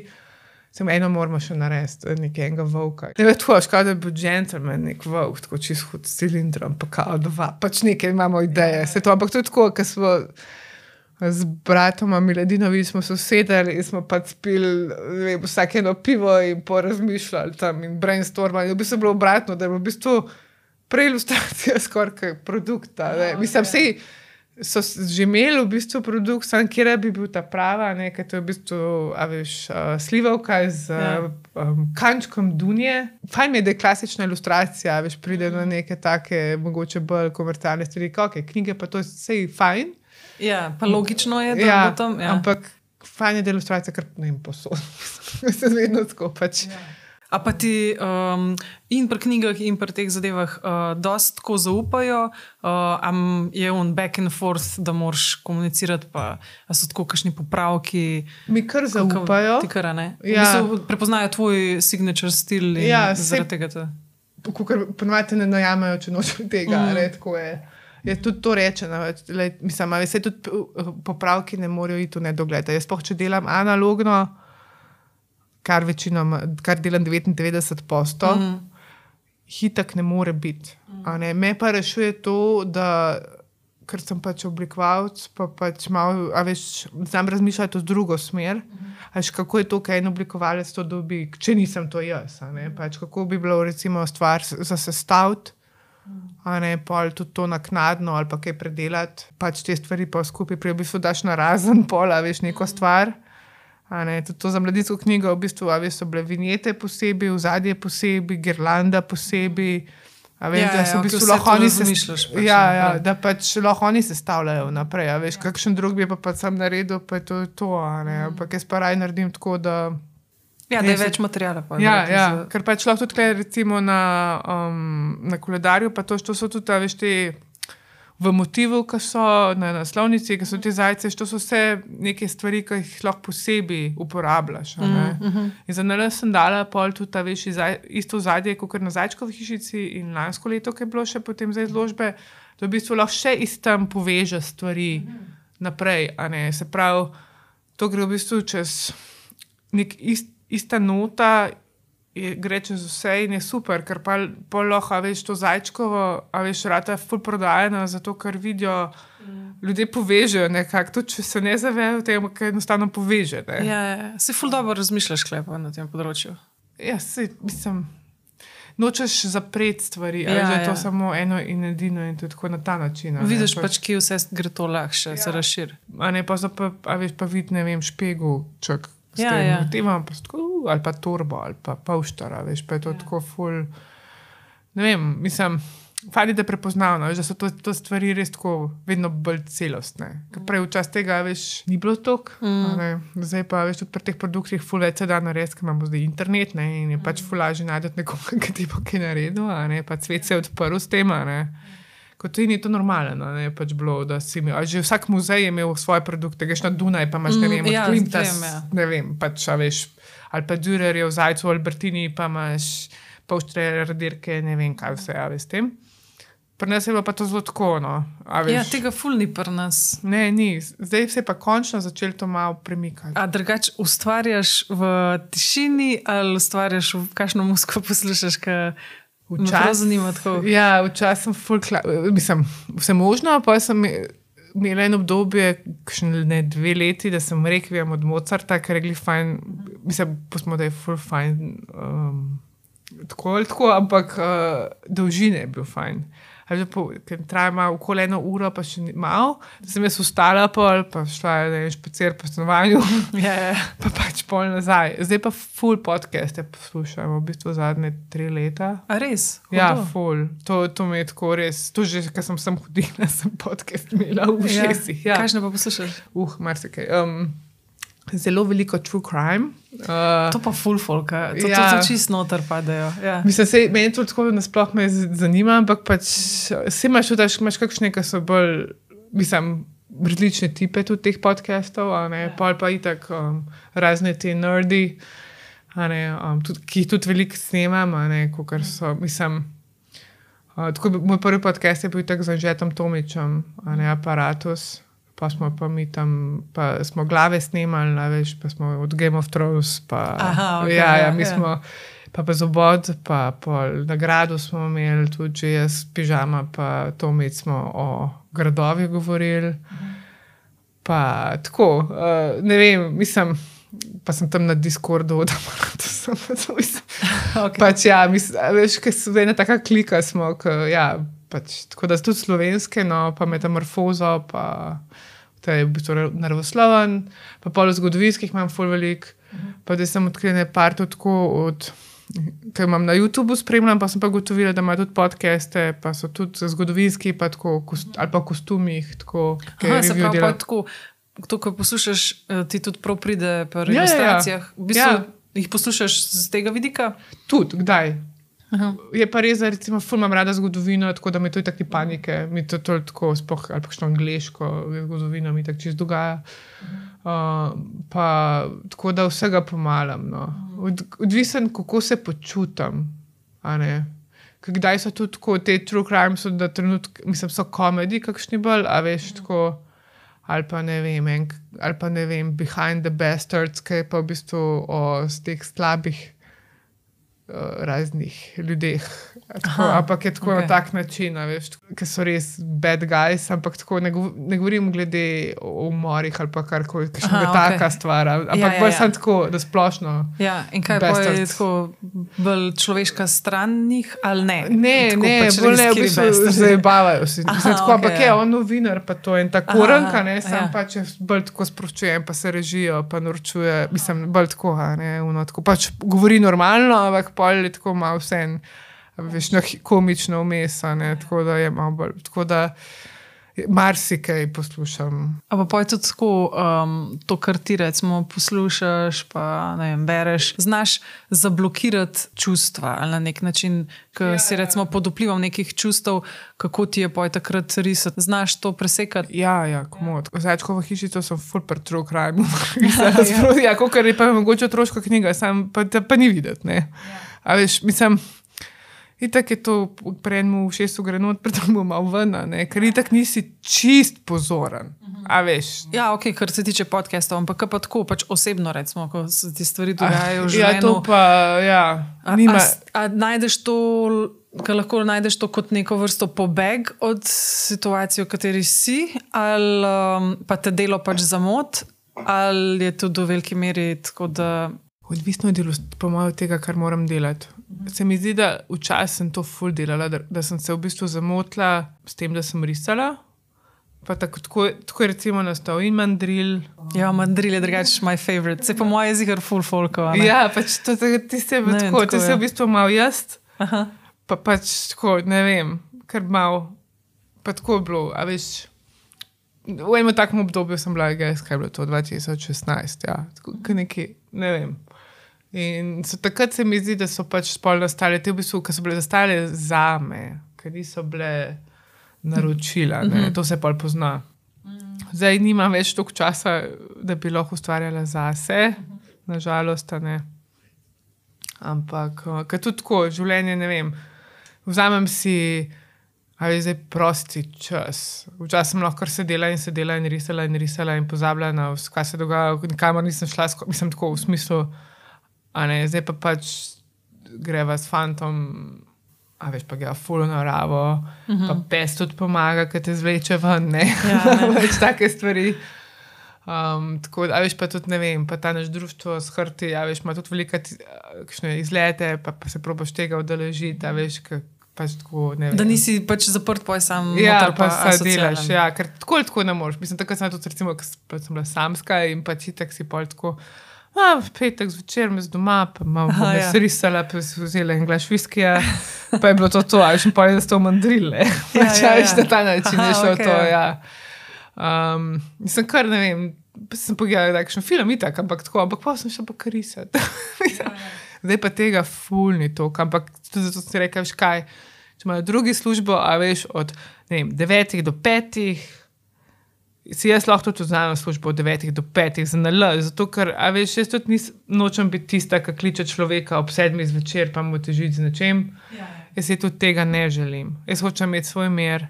[SPEAKER 2] Samo eno moramo še narediti, nekega volka. Ne veš, tako, škoda, da bi bil gentleman, nek volk, tako čist hud s cilindrom, pa kao dva, pač nekaj imamo ideje. Se to, ampak to je tako, ker smo z bratom Miladinovi smo se usedeli in smo pač pili vem, vsake eno pivo in porazmišljali tam in brainstormali. V bistvu je bilo obratno, da je bilo v bistvu prej ilustracija *laughs* skoraj kot produkta. ne. Mislim, vsi so že imeli v bistvu produkt, sam kjer bi bil ta prava, ne, ker to je v bistvu, a veš, uh, slivovka z
[SPEAKER 1] Ja.
[SPEAKER 2] uh, um, kančkom dunje. Fajn je, da je klasična ilustracija, veš, pride do neke take, mogoče bolj komercialne stvari, kot knjige, pa to je vse fajn.
[SPEAKER 1] Ja, pa logično je, da
[SPEAKER 2] Ja,
[SPEAKER 1] bo tam. Ja.
[SPEAKER 2] Ampak fajn je, je ilustracija kar ne vem, posod. *laughs* se vedno tako pač. Ja.
[SPEAKER 1] A pa ti um, in pri knjigah, in pri teh zadevah uh, dosta tako zaupajo, uh, am je on back and forth, da moraš komunicirati, pa so tako kakšni popravki.
[SPEAKER 2] Mi kar zaupajo.
[SPEAKER 1] Ti kar, ne?
[SPEAKER 2] Ja.
[SPEAKER 1] Bistvu prepoznajo tvoj signature stil in
[SPEAKER 2] Ja,
[SPEAKER 1] zaradi tega. Te...
[SPEAKER 2] Ker ponovadi ne najamejo, če nočejo tega.
[SPEAKER 1] Mm.
[SPEAKER 2] Tako je. Je tudi to rečeno, več, lej, mislim, da se tudi uh, popravki ne morejo iti v nedogled. Jaz pa, če delam analogno, kar večinoma, kar delam 99 posto, mm. hitek ne more biti. a Ne? Me pa rešuje to, da ker sem pač oblikovalec, pa pač malo, a veš, znam razmišljati v drugo smer. A Veš, kako je to, kaj en oblikovalec to dobi, če nisem to jaz. Pač, kako bi bilo recimo stvar za sestaviti. A ne, pol tudi to naknadno ali pa kaj predelati, pač te stvari pa skupaj, prej v bistvu daš na razen pola, veš neko stvar. A Ne, tudi to za mladinsko knjigo v bistvu, a veš, so bile vinjete posebej, vzadje posebej, girlanda posebej. A veš,
[SPEAKER 1] Ja,
[SPEAKER 2] da
[SPEAKER 1] ja,
[SPEAKER 2] so v
[SPEAKER 1] ok,
[SPEAKER 2] bistvu lahko oni se
[SPEAKER 1] razmišljaš pač
[SPEAKER 2] ja, ja, da pač lahko oni sestavljajo naprej. a Veš, kakšen drug bi pa, pa sam naredil, pa je to to. a ne. Ampak jaz pa raj naredim tako, da.
[SPEAKER 1] Ja, da je več materijala. Pa,
[SPEAKER 2] Ja, ja,
[SPEAKER 1] za-
[SPEAKER 2] ker pač lahko tudi tukaj, recimo na, um, na koledarju, pa to, to so tudi, a veš, te v motivu, ki so na naslovnici, ki so te zajce, to so vse neke stvari, ki jih lahko posebej uporabljaš. a ne. In za nalaž sem dala pol tudi, a veš, izaj, isto zadje, kot na Zajčkovi hišici in lansko leto, ki je bilo še potem za izložbe, da v bistvu lahko še iz tam poveže stvari naprej. a ne. Se pravi, to gre v bistvu čez nek ist, ista nota. Je, gre čez vse in je super, ker pa pol lahko, a veš, to zajčkovo, a veš, rata je full prodajena, zato ker vidijo, mm. ljudje povežejo nekako, tudi če se ne zavedajo tega, ker enostavno poveže. ne.
[SPEAKER 1] Ja, ja, si ful dobro razmišljaš, klepa na tem področju.
[SPEAKER 2] Ja, se, mislim, nočeš zapreti stvari, ja,
[SPEAKER 1] Ja,
[SPEAKER 2] da je to
[SPEAKER 1] ja.
[SPEAKER 2] samo eno in edino in to tako na ta način.
[SPEAKER 1] Vidiš
[SPEAKER 2] pač-
[SPEAKER 1] kje vse gre to lahše, ja. se razširi.
[SPEAKER 2] A ne pa, pa, a veš, pa vidi, ne vem, špegovček. s
[SPEAKER 1] Ja,
[SPEAKER 2] tem
[SPEAKER 1] ja.
[SPEAKER 2] motivom, pa so tako, uh, ali pa torbo, ali pa pavštara, veš, pa je to ja. tako ful. ne vem, mislim. Fajn je, da je prepoznavno, veš, da so to, to stvari res tako vedno bolj celostne. Ker prej včasih tega veš, ni bilo toliko, mm. zdaj pa veš, tudi pri teh produktih ful več se da narediti, ker imamo zdaj internet ne, in je mm. pač ful lažje najti nekoga, ki ti bo kaj naredil, a ne pa svet se je odprl s tem. Kot to ni to normalno, ne pač bilo, imel. Že vsak muzej je imel svoje produkte, greš na Dunaj, pa imaš ne vem,
[SPEAKER 1] Mm, ja,
[SPEAKER 2] Klimtas,
[SPEAKER 1] vem, ja.
[SPEAKER 2] ne vem, pač, a veš, ali pa Dürer je v Zajcu, Albertini, pa imaš polštre, radirke, ne vem, kaj vse, a veš tem. Pri nas je bilo pa to zelo tako, no.
[SPEAKER 1] Ja, tega ful ni pri nas.
[SPEAKER 2] Ne, ni. Zdaj se je pa končno začelo to malo premikati.
[SPEAKER 1] A drugače ustvarjaš v tišini ali ustvarjaš v kakšno muziko poslušaš, me
[SPEAKER 2] Včasih-. Ja, včasih sem mislim, vse možno, pa sem imela eno obdobje, ne dve leti, da sem rekvijem od Mozarta, ker je rekli fajn, mislim, pa smo da je full fajn. Um, tako ali tako, ampak uh, dolžine je bil fajn. Pa, ker traja malo okoli eno uro, pa še malo, da sem jaz ustala, pol, pa šla na en špacer po stanovanju, *laughs*
[SPEAKER 1] Ja, ja. *laughs*
[SPEAKER 2] pa pač pol nazaj. Zdaj pa full podcaste poslušam, v bistvu zadnje tri leta.
[SPEAKER 1] A res?
[SPEAKER 2] Ja,
[SPEAKER 1] Hudo.
[SPEAKER 2] ful. To, to mi je tako res. To že, ker sem sem hodila, *laughs* sem podcast imela v ušesih. Ja,
[SPEAKER 1] Kaj še pa poslušaš?
[SPEAKER 2] uh, marsikaj. Um, zelo veliko true crime. Uh,
[SPEAKER 1] To pa full folk, to, to,
[SPEAKER 2] Ja.
[SPEAKER 1] to čist noter padejo. Ja.
[SPEAKER 2] Mislim, se, meni to tako nasploh me zanima, ampak pač se imaš da imaš kakšne, ki so bolj, mislim, različne tipe tudi teh podcastov, a ne, pol pa itak um, razne te nerdi, ne, um, tudi, ki jih tudi veliko snemam, ne, kar so, mislim. Uh, tako, moj prvi podcast je bil tako z Anžetom Tomičem, a ne aparatus. Pa smo pa mi tam, pa smo glave snemali, a veš, pa smo od Game of Thrones. Pa,
[SPEAKER 1] Aha, okej,
[SPEAKER 2] ja, ja,
[SPEAKER 1] ja,
[SPEAKER 2] mi
[SPEAKER 1] ja.
[SPEAKER 2] smo, pa pa zobod, pa pol nagrado smo imeli, tudi če jaz, pižama, pa Tomič smo o gradovih govorili. Pa tako, uh, ne vem, mislim, pa sem tam na Discordu, da moram *laughs* to samo. *laughs*
[SPEAKER 1] Okay.
[SPEAKER 2] Pač ja, mislim, veš, ker so ena taka klika smo, k, ja, pač, tako da tudi slovenske, no, pa metamorfozo, pa to je v bistvu naravosloven, pa polo zgodovinskih imam full velik, pa da sem odkrila nekaj tudi tako od. Ker imam na YouTubu spremljam, pa sem pa gotovila, da ima tudi podcaste, pa so tudi zgodovinski, pa tako, kost, ali pa kostumih. Tako,
[SPEAKER 1] Aha, se pravi, pa tako, to, ko poslušaš, eh, ti tudi prav pride pri
[SPEAKER 2] Ja, ja, ja.
[SPEAKER 1] ilustracijah. V bistvu
[SPEAKER 2] Ja.
[SPEAKER 1] jih poslušaš z tega vidika?
[SPEAKER 2] Tudi, kdaj?
[SPEAKER 1] Aha.
[SPEAKER 2] Je pa res, da recimo, imam rada zgodovino, tako da mi to je tako ni panike, mi to, to tako, spoh, ali še angliško zgodovino mi tako čez dogaja. Uh, pa tako da vsega pomalam. No. Od, odvisen, kako se. Ker Kdaj so tudi tako, te true crime, so, da trenutk, mislim, so komedi, kakšni bolj, a veš, tako. Ali pa ne vem, en, ali pa ne vem, Behind the Bastards, ki je pa v bistvu o teh slabih raznih ljudeh. Tako, ampak je tako okay. na tak način, ki so res bad guys, ampak tako ne, gov ne govorim glede o umorih ali pa karkoli, ki še je taka stvar. a- Ampak
[SPEAKER 1] Ja,
[SPEAKER 2] ja, bolj
[SPEAKER 1] ja.
[SPEAKER 2] sem tako, da splošno.
[SPEAKER 1] Ja, in kaj pa je tako bolj človeška stran njih ali ne?
[SPEAKER 2] Ne,
[SPEAKER 1] Tako
[SPEAKER 2] ne,
[SPEAKER 1] pač
[SPEAKER 2] bolj ne, v bistvu zabavajo se.
[SPEAKER 1] Aha,
[SPEAKER 2] tako,
[SPEAKER 1] okej,
[SPEAKER 2] ampak je
[SPEAKER 1] ja.
[SPEAKER 2] on novinar, pa to je en tako
[SPEAKER 1] Aha,
[SPEAKER 2] ranka, ne, sam
[SPEAKER 1] ja.
[SPEAKER 2] pač je bolj tako sproščujen, pa se režijo, pa naročuje, mislim, bolj tako, a ne, uno, tako pač govori normalno, ampak pol je tako malo vse en, veš, no, komično vmes, ne, tako da je malo bolj, tako da marsikaj poslušam.
[SPEAKER 1] A pa je tudi tako, um, to, kar ti recimo poslušaš, pa ne vem, bereš, znaš zablokirati čustva ali na nek način, ki ja, si recimo pod vplivom nekih čustev, kako ti je poj takrat risati. Znaš to presekati.
[SPEAKER 2] Ja, ja, komod. Začko v hiši to sem full per true crime. ja, ja kot je pa mogoče otroška knjiga, sam pa, pa ni videti. Ja. A veš, mislim. Itak je to pred mu v šestu gre not, *laughs* predtem mu malo ven, a ker itak nisi čist pozoren. A veš.
[SPEAKER 1] Ja, ok, kar se tiče podcastov, ampak pa tako, pač osebno, recimo, ko se ti stvari dogajajo v
[SPEAKER 2] Ja,
[SPEAKER 1] življenju.
[SPEAKER 2] to pa, ja,
[SPEAKER 1] A,
[SPEAKER 2] nima.
[SPEAKER 1] a, s- a najdeš to, kaj lahko najdeš to kot neko vrsto pobeg od situacije, v kateri si, ali um, pa te delo pač zamot, ali je to do velike meri tako, da.
[SPEAKER 2] Odvisno je po mojem tega, kar moram delati. Se mi zdi, da včasih sem to full delala, da, da sem se v bistvu zamotila s tem, da sem risala. Pa tako, tako, tako je recimo nastal in mandril.
[SPEAKER 1] Ja, mandril je drugače moj favorit. Se po mojem jeziku full folko.
[SPEAKER 2] Ja, pač to, ti se
[SPEAKER 1] Ne vem,
[SPEAKER 2] tako,
[SPEAKER 1] tako
[SPEAKER 2] ti se
[SPEAKER 1] je.
[SPEAKER 2] v bistvu malo jaz.
[SPEAKER 1] Aha.
[SPEAKER 2] pa pač tako, ne vem, kar mal, pa tako je bilo, a veš. V enem takem obdobju sem bila, gej, kaj je bilo to 2016, ja, tako neki, ne vem. In so, takrat se mi zdi, da so pač spolno stale, te v bistvu, ki so bile zastale za me, ker niso bile naročila, ne, to se pa pozna. Zdaj nimam več toliko časa, da bi lahko ustvarjala zase, nažalost, a ne. Ampak, uh, ker tudi tako, življenje, ne vem, vzamem si, ali zdaj prosti čas. Včasih sem lahko sedela in sedela in risala in risala in pozabila na vse, kaj se dogaja, nikamor nisem šla, mislim tako v smislu, a ne, zdaj pa pač greva s fantom. A veš, pa ga fulo naravo, uh -huh. pa pes tudi pomaga, ki te zvleče ven, ne,
[SPEAKER 1] Ja, *laughs* ne.
[SPEAKER 2] več take stvari. Um, tako da, a veš, pa tudi ne vem, pa ta naš društvo s hrti, a veš, ima tudi velike izlete, pa, pa se probaš tega udeležiti, a veš, ka, pač tako.
[SPEAKER 1] Da nisi pač zaprt, pa sam.
[SPEAKER 2] Ja,
[SPEAKER 1] noter
[SPEAKER 2] pa se
[SPEAKER 1] asocialen.
[SPEAKER 2] delaš, ja, ker tako ali tako ne moreš. Mislim, takrat sem tudi, recimo, pa sem bila samska in pa čitak si pol tako. A, v petek zvečer me z doma, pa malo
[SPEAKER 1] Aha, ja.
[SPEAKER 2] jaz risala, pa si vzela en glas viskija, pa je bilo to to, a veš, in pol je da to mandrile.
[SPEAKER 1] Ja, *laughs*
[SPEAKER 2] Pač,
[SPEAKER 1] ja, ja.
[SPEAKER 2] na ta način je
[SPEAKER 1] Aha,
[SPEAKER 2] šlo
[SPEAKER 1] okej,
[SPEAKER 2] to,
[SPEAKER 1] ja.
[SPEAKER 2] ja. Um, sem kar ne vem, pa sem pogledala takšen film, itak, ampak tako, ampak pa sem šla pa kar risati. *laughs* Zdaj pa tega fulni to, ampak tudi zato si rekel, kaj. Če imajo drugi službo, a veš od vem, 9 do 5, si jaz lahko tudi vzamem službo od 9 do 5 za NL, zato ker, a veš, jaz tudi nis, nočem biti tista, ki kliče človeka ob 7 zvečer, pa mu teži z nečem. Jaz si tudi tega ne želim. Jaz hočem imeti svoj mir.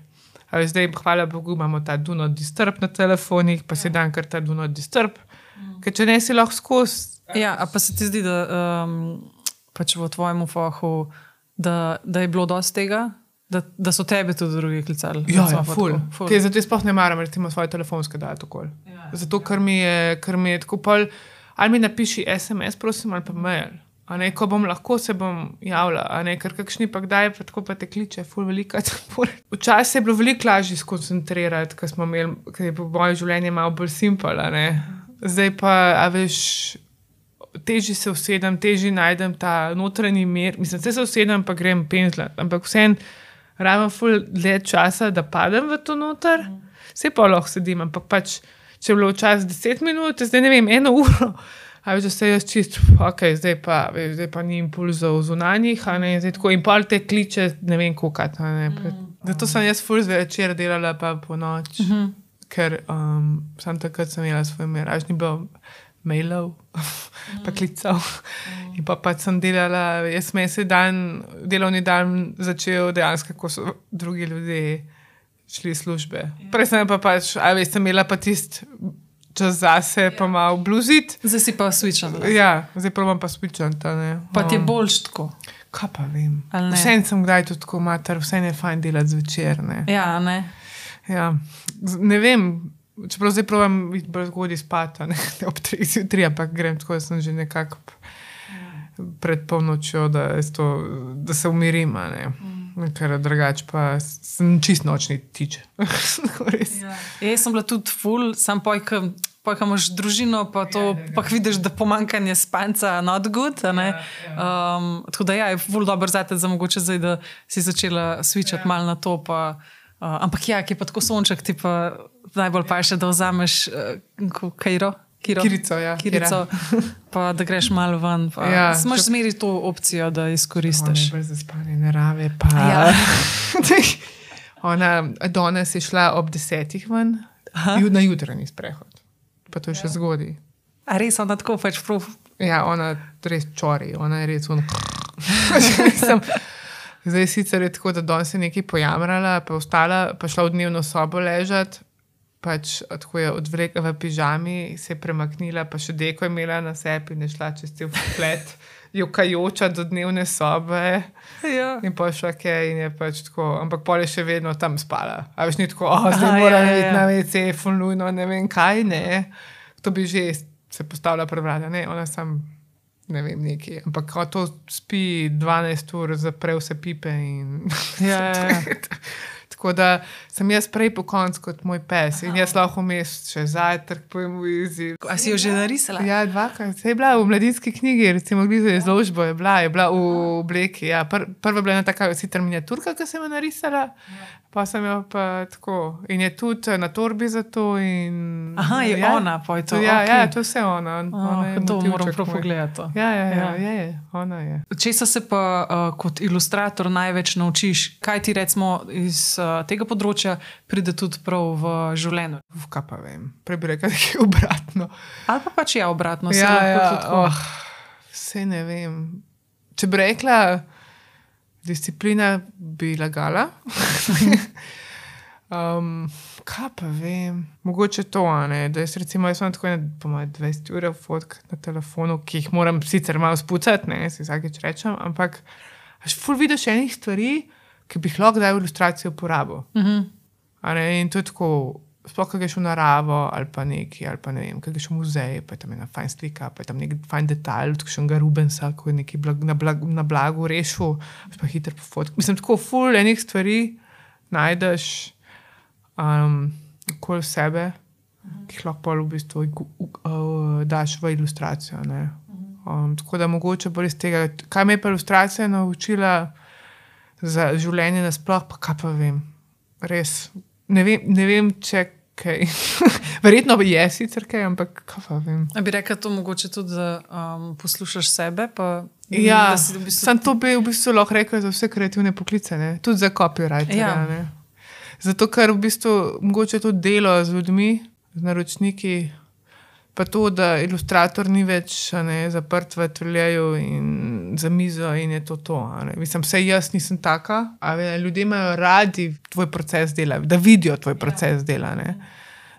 [SPEAKER 2] A veš, zdaj, hvala Bogu, imamo ta Duno Disturb na telefonih, pa si dan kar ta Duno Disturb. Ker če ne si lahko skozi.
[SPEAKER 1] Ja, a pa se ti zdi, da um, pač v tvojem fahu, da, da je bilo dosti tega, da, da so tebe tudi drugi klicali?
[SPEAKER 2] Ja, ja ful.
[SPEAKER 1] tako, ful.
[SPEAKER 2] Ker zato jaz sploh ne maram, recimo, svoje telefonske dati okoli.
[SPEAKER 1] Ja,
[SPEAKER 2] Zato, ker mi je, ker mi je tako pol, ali mi napiši SMS, prosim, ali pa mail. A ne, ko bom lahko se bom javila, a ne, ker kakšni pa kdaj, pa tako pa te kliče, ful velika zapor. Včasih je bilo veliko lažje skoncentrirati, ker smo imeli, ker je bilo moje življenje malo bolj simpel, a ne. Zdaj pa, a veš, težje se usedem, težje najdem ta notranji mir. Mislim, se usedem, pa grem penzlat, ampak vseeno rabim ful dlje časa, da padem v to noter. Vse pa lahko sedim, ampak pač, če je bilo včasih 10 minut, zdaj ne vem, eno *laughs* uro. A veš, da se jaz čist, ok, zdaj pa, veš, zdaj pa ni impulzov zunanjih, a ne, zdaj tako in pol te kliče, ne vem, Ne, pred- Zato sem jaz ful zvečer delala, pa po noč, mm -hmm. ker um, sam takrat sem imela svoj mir, až ni bilo mailov, *laughs* pa klicev. In pa pač sem delala, jaz sem se dan, delovni dan začel dejansko, ko so drugi ljudje šli iz službe. Prej sem pa pač, a veš, sem imela pa tisti čas zase, pa malo bluzit.
[SPEAKER 1] Zdaj si pa switchen.
[SPEAKER 2] Ja, zdaj probujem pa spričati.
[SPEAKER 1] Pa ti je boljš tako.
[SPEAKER 2] Kaj pa vem. Vse sem kdaj tudi tako mater, vse je fajn delati zvečer. Ne,
[SPEAKER 1] Ja, ne.
[SPEAKER 2] ja. Ne vem, čeprav zdaj probujem biti bolj zgodaj spati, a ne *laughs* ob 3 zjutraj, ampak grem tako, da sem že nekako pred polnočjo, da, to, da se umirim. a Ne. Ker drugače pa sem čist nočni tiče. *laughs* Res.
[SPEAKER 1] Ja. Jaz sem bila tudi full, sam pojka. Pa, ko imaš družino, pa to, pa ko vidiš, da pomankanje spanca, not good. a ne. Um, tako da ja, je ful dobro zate, za mogoče zdaj, da si začela switchati ja. malo na to. Pa, uh, ampak ja, ki je pa tako sonček, ti pa najbolj pa še, da vzameš uh, kajro. Kiro,
[SPEAKER 2] Kirico, ja.
[SPEAKER 1] Kirico, *laughs* pa da greš malo ven.
[SPEAKER 2] Ja,
[SPEAKER 1] Imaš
[SPEAKER 2] če-
[SPEAKER 1] zmeri to opcijo, da izkoristiš.
[SPEAKER 2] Brez zaspane narave. Pa.
[SPEAKER 1] Ja. *laughs*
[SPEAKER 2] Ona, danes je šla ob desetih ven, ju- na jutranji sprehod. Pa to je še zgodaj.
[SPEAKER 1] A res ona tako pač prav.
[SPEAKER 2] Ja, ona res čori, ona je res un. *laughs* Zdaj sicer je tako, da danes je nekaj pojamrala, pa ostala, pa šla v dnevno sobo ležati. Pač tako je odvlekla v pižami, se je premaknila, pa še deko je imela na sebi in je šla čez cel flet, *laughs* jokajoča do dnevne sobe.
[SPEAKER 1] Ja.
[SPEAKER 2] In pa šla kaj in je pač tako, ampak pol je še vedno tam spala. A veš, ni tako, oh, zdaj
[SPEAKER 1] Aha,
[SPEAKER 2] moram
[SPEAKER 1] ja, ja, ja.
[SPEAKER 2] na WC, fulnujno, ne vem kaj, ne. To bi že se postavila pred vrata, ne, ona sam, ne vem, neki. Ampak ko to spi 12 ur, zapre vse pipe in
[SPEAKER 1] Ja, ja, ja.
[SPEAKER 2] tako *laughs* Tako da sem jaz prej po koncu kot moj pes in jaz lahko vmes še zajtrk pojem v izi.
[SPEAKER 1] A si jo že narisala?
[SPEAKER 2] Ja, dvakrat. Se je bila v mladinski knjigi, recimo Gliza izložbo je bila, je bila v obleki. Ja. Pr prva je bila ena taka sicer miniaturka, ki sem jo narisala, pa sem jo pa tako. In je tudi na torbi za to. In,
[SPEAKER 1] Aha, je
[SPEAKER 2] ja,
[SPEAKER 1] ona, pa je to.
[SPEAKER 2] ja,
[SPEAKER 1] okej.
[SPEAKER 2] ja, to je vse ona.
[SPEAKER 1] Oh,
[SPEAKER 2] ona je
[SPEAKER 1] to moram prav pogledati.
[SPEAKER 2] Ja, ja, ja,
[SPEAKER 1] Ja.
[SPEAKER 2] ja. Je, ona je.
[SPEAKER 1] Česa se pa uh, kot ilustrator največ naučiš? Kaj ti recimo iz uh, tega področja pride tudi prav v življenju?
[SPEAKER 2] Uf, kaj pa vem, prej bi rekel, da je obratno.
[SPEAKER 1] Ali pa pač ja, obratno. se
[SPEAKER 2] Ja,
[SPEAKER 1] lahko
[SPEAKER 2] ja, oh, vse ne vem. Če bi rekla, disciplina bi lagala. *laughs* um, kaj pa vem, mogoče to, ne, da jaz recimo jaz imam tako ene, po mojem, 20 ur fotk na telefonu, ki jih moram sicer malo spucati, ne, si vsakeč rečem, ampak až ful vidiš enih stvari, ki bi jih lahko dal v ilustracijo uporabil.
[SPEAKER 1] Mhm.
[SPEAKER 2] A Ne, in to je tako, sploh kaj greš v naravo ali pa neki, ali pa ne vem, kaj greš v muzej, pa je tam ena fajn slika, pa je tam nek fajn detajl, kot še enega Rubensa, ko je neki blag, na, blag, na blagu rešil, pa hitro po fotki. Mislim, tako ful enih stvari najdeš um, okoli sebe, ki jih lahko v bistvu uh, daš v ilustracijo. ne. Um, tako da mogoče bolj iz tega, kaj me je pa ilustracija naučila za življenje nasploh, pa kaj pa vem. Res ne vem, ne vem če kaj. *laughs* Verjetno je sicer kaj, ampak kaj pa vem.
[SPEAKER 1] A bi rekla to mogoče tudi, da um, poslušaš sebe? Pa,
[SPEAKER 2] Ja,
[SPEAKER 1] v bistvu
[SPEAKER 2] sem to bi v bistvu lahko rekel za vse kreativne poklice, ne? tudi za copyright.
[SPEAKER 1] Ja.
[SPEAKER 2] Ja. Zato, ker v bistvu mogoče to delo z ljudmi, z naročniki, pa to, da ilustrator ni več ne, zaprt v ateljeju in za mizo in je to to. Mislim, vse jaz nisem taka, a ve, ljudje imajo radi tvoj proces dela, da vidijo tvoj proces dela. Ne.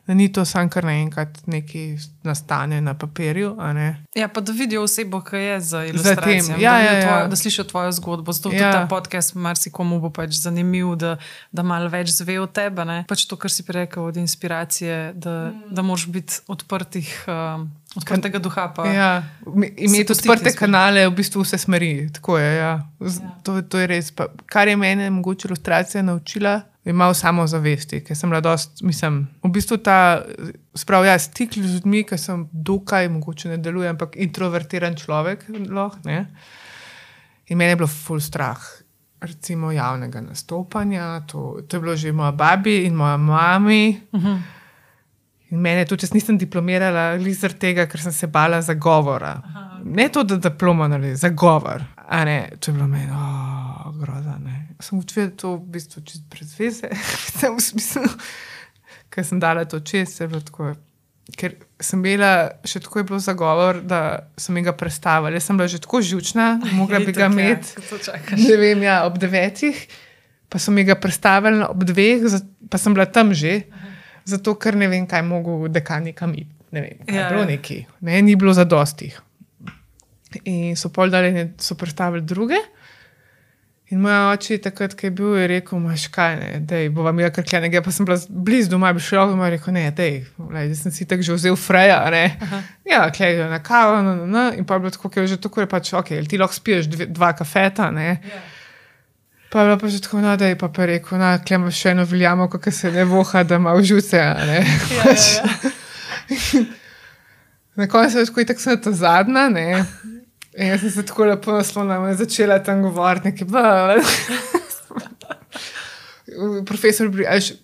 [SPEAKER 2] Da ni to samo kar naenkrat nekaj nastane na papirju. ne.
[SPEAKER 1] Ja, pa da vidijo osebo, ki je za ilustracijo.
[SPEAKER 2] ja,
[SPEAKER 1] da,
[SPEAKER 2] ja, ja.
[SPEAKER 1] tvojo, da slišijo tvojo zgodbo. Zato ja.
[SPEAKER 2] Ja.
[SPEAKER 1] ta podcast marsikomu bo pač zanimiv, da, da malo več zve o tebi. ne. Pač to, kar si rekel od inspiracije, da,
[SPEAKER 2] Mm.
[SPEAKER 1] da moraš biti odprtih, um, odprtega duha.
[SPEAKER 2] Ja, imeti odprte kanale v bistvu vse smeri. Je, ja. Z- to, to je res. Pa, kar je mene mogoče ilustracija naučila, malo samozavesti, ker sem bila dost, mislim, v bistvu ta, sprav, ja, stik z ljudmi, ker sem dokaj, mogoče ne delujem, ampak introvertiran človek, lahko, ne. In meni je bilo ful strah. Recimo javnega nastopanja, to, to je bilo že moja babi in moja mami. Uh -huh. In mene tudi, jaz nisem diplomirala zaradi tega, ker sem se bala za govora. Ne to, da diploma ali za govor. A Ne, to je bilo meni, oh, groza. Ne. Sem učila to v bistvu čist brez veze, *laughs* v smislu, ker sem dala to čez, je bilo tako. Ker sem imela, še tako je bilo zagovor, da sem ga predstavila. Jaz sem bila že tako žučna, mogla bi ga
[SPEAKER 1] ja,
[SPEAKER 2] imeti ne vem, ja, ob devetih, pa so mi ga predstavili ob dveh, pa sem bila tam že, zato ker ne vem, kaj mogo dekani kam iti. Ne vem, kaj
[SPEAKER 1] Ja,
[SPEAKER 2] ja, bilo
[SPEAKER 1] ja.
[SPEAKER 2] neki, ne, ni bilo za dostih. In so pol dali, so predstavili druge. In moj oče je takrat, ko je bil, je rekel, imaš kaj, ne, dej, bova mi krkljenega, pa sem bila blizu doma, bi šel in rekel, ne, dej, zdaj sem si tako že vzel freja. Ja, klej, na kavo, no, no, no, in pa je bilo tako, ker je že tako, je pač, ok, ti lahko spiješ dve, dva kafeta, ne.
[SPEAKER 1] Ja.
[SPEAKER 2] Pa je bilo pa že tako, no, da je pa, pa rekel, no, klemo še eno veljamo, kako se ne voha, da ima užuce.
[SPEAKER 1] Ja, ja, ja. *laughs*
[SPEAKER 2] Na koncu je tako, tako sem ta zadnja, ne. *laughs* In jaz sem se tako lepo naslonila in začela tam govoriti, nekaj. bla. Profesor,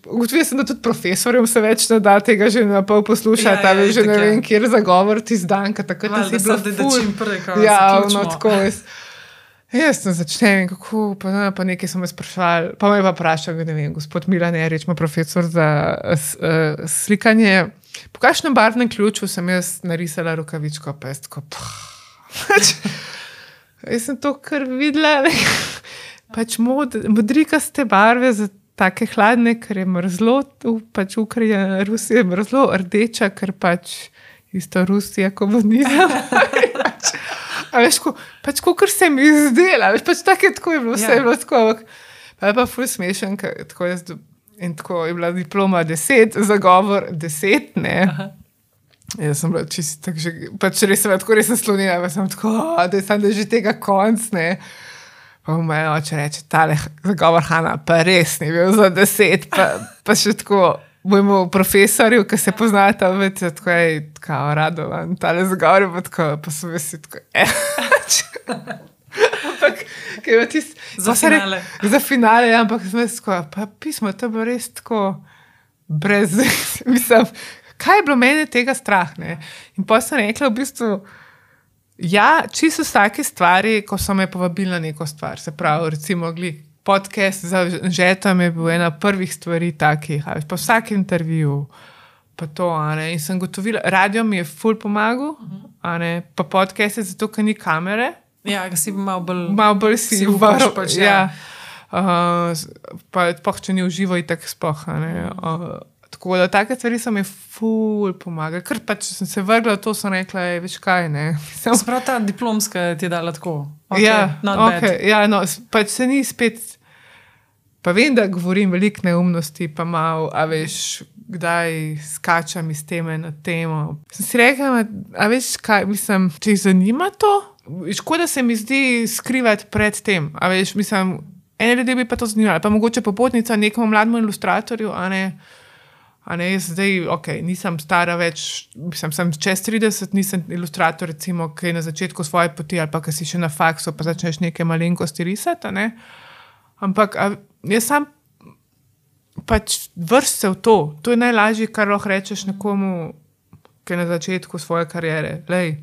[SPEAKER 2] ugotovila sem, da tudi profesorjem se več ne da tega že na pol poslušati,
[SPEAKER 1] Ja,
[SPEAKER 2] ja,
[SPEAKER 1] ja,
[SPEAKER 2] že ne
[SPEAKER 1] ja.
[SPEAKER 2] vem, kjer zagovor ti zdanka, takrat
[SPEAKER 1] Valjda
[SPEAKER 2] si bila
[SPEAKER 1] samo, da- da
[SPEAKER 2] ful.
[SPEAKER 1] čim prej,
[SPEAKER 2] Ja, no, tako jaz. Jaz sem začel in kako, pa, ne, pa nekaj so me sprašvali, pa me je pa vprašal, ne vem, gospod Milan Erič, ima profesor za s, uh, slikanje. Po kakšnem barvnem ključu sem jaz narisala rokavičko, pa jaz tako. Pač, jaz sem to kar videla. Ne? Pač mod, modrikaste barve za take hladne, ker je mrzlo, pač Ukrajina, Rusija je mrzlo, rdeča, ker pač isto Rusija komunizem. *laughs* pač, a veš, ko, pač kot se mi zdela, veš, pač tako je, tako je bilo, vse
[SPEAKER 1] Ja.
[SPEAKER 2] je bilo tako. Pa je pa ful smešen, ker tako jaz. In tako je bila diploma deset, zagovor deset, ne. Aha. Jaz sem bila čisto tako, že, pač res sem tako res naslonjena, pa sem tako, "O, da je samo da je že tega konc, ne. Pa moj oče reče, ta le zagovor Hanna, pa res ni bil za deset, pa, pa še tako. Mojemu profesorju, ki se poznata, veste, tako je, tako radovan, ta le zgor, pa tako, pa so vsi tako. Eh. ampak, ki je tisti.
[SPEAKER 1] Za finale.
[SPEAKER 2] Za finale, ja, ampak sem jaz tako, pa pismo, to je bilo res tako, brez, *laughs* mislim, kaj je bilo meni tega strah, ne? In pa sem rekla, v bistvu, ja, čisto vsake stvari, ko so me povabili na neko stvar, se pravi, recimo, gli, podcast za žetom je bil ena prvih stvari takih, a veš, pa vsak intervju. Pa to, ne. In sem gotovila, radio mi je ful pomagal, a ne, pa podcast je zato, ker ni kamere,
[SPEAKER 1] Ja, ki si malo bolj.
[SPEAKER 2] malo bolj si
[SPEAKER 1] Si
[SPEAKER 2] varu.
[SPEAKER 1] pač,
[SPEAKER 2] ja.
[SPEAKER 1] ja.
[SPEAKER 2] Uh, pa sploh, če ni uživo, a ne. Uh, tako da take stvari so mi ful pomagale. Ker pač če sem se vrgla, to sem rekla, je več kaj, ne. *laughs* Sem
[SPEAKER 1] Sprav ta diplomska ti je dala tako. Okay,
[SPEAKER 2] ja, okay, ja, no, pač se ni spet. Pa vem, da govorim veliko neumnosti, pa malo, a veš, kdaj skačam iz teme na temo. Sem si rekla, a veš, kaj, mislim, če jih zanima to, škoda se mi zdi skrivati pred tem. A veš, mislim, ene ljudi bi pa to zanimalo, pa mogoče popotnica nekomu mlademu ilustratorju, a ne. A ne, jaz zdaj, ok, nisem stara več, mislim, sem čez 30, nisem ilustrator, recimo, ki je na začetku svoje poti ali pa ki si še na faksu, pa začneš neke malenkosti risati. Ne? Ampak a, jaz sam pač vrst se v to. To je najlažje, kar lahko rečeš nekomu, ki je na začetku svoje kariere. Lej,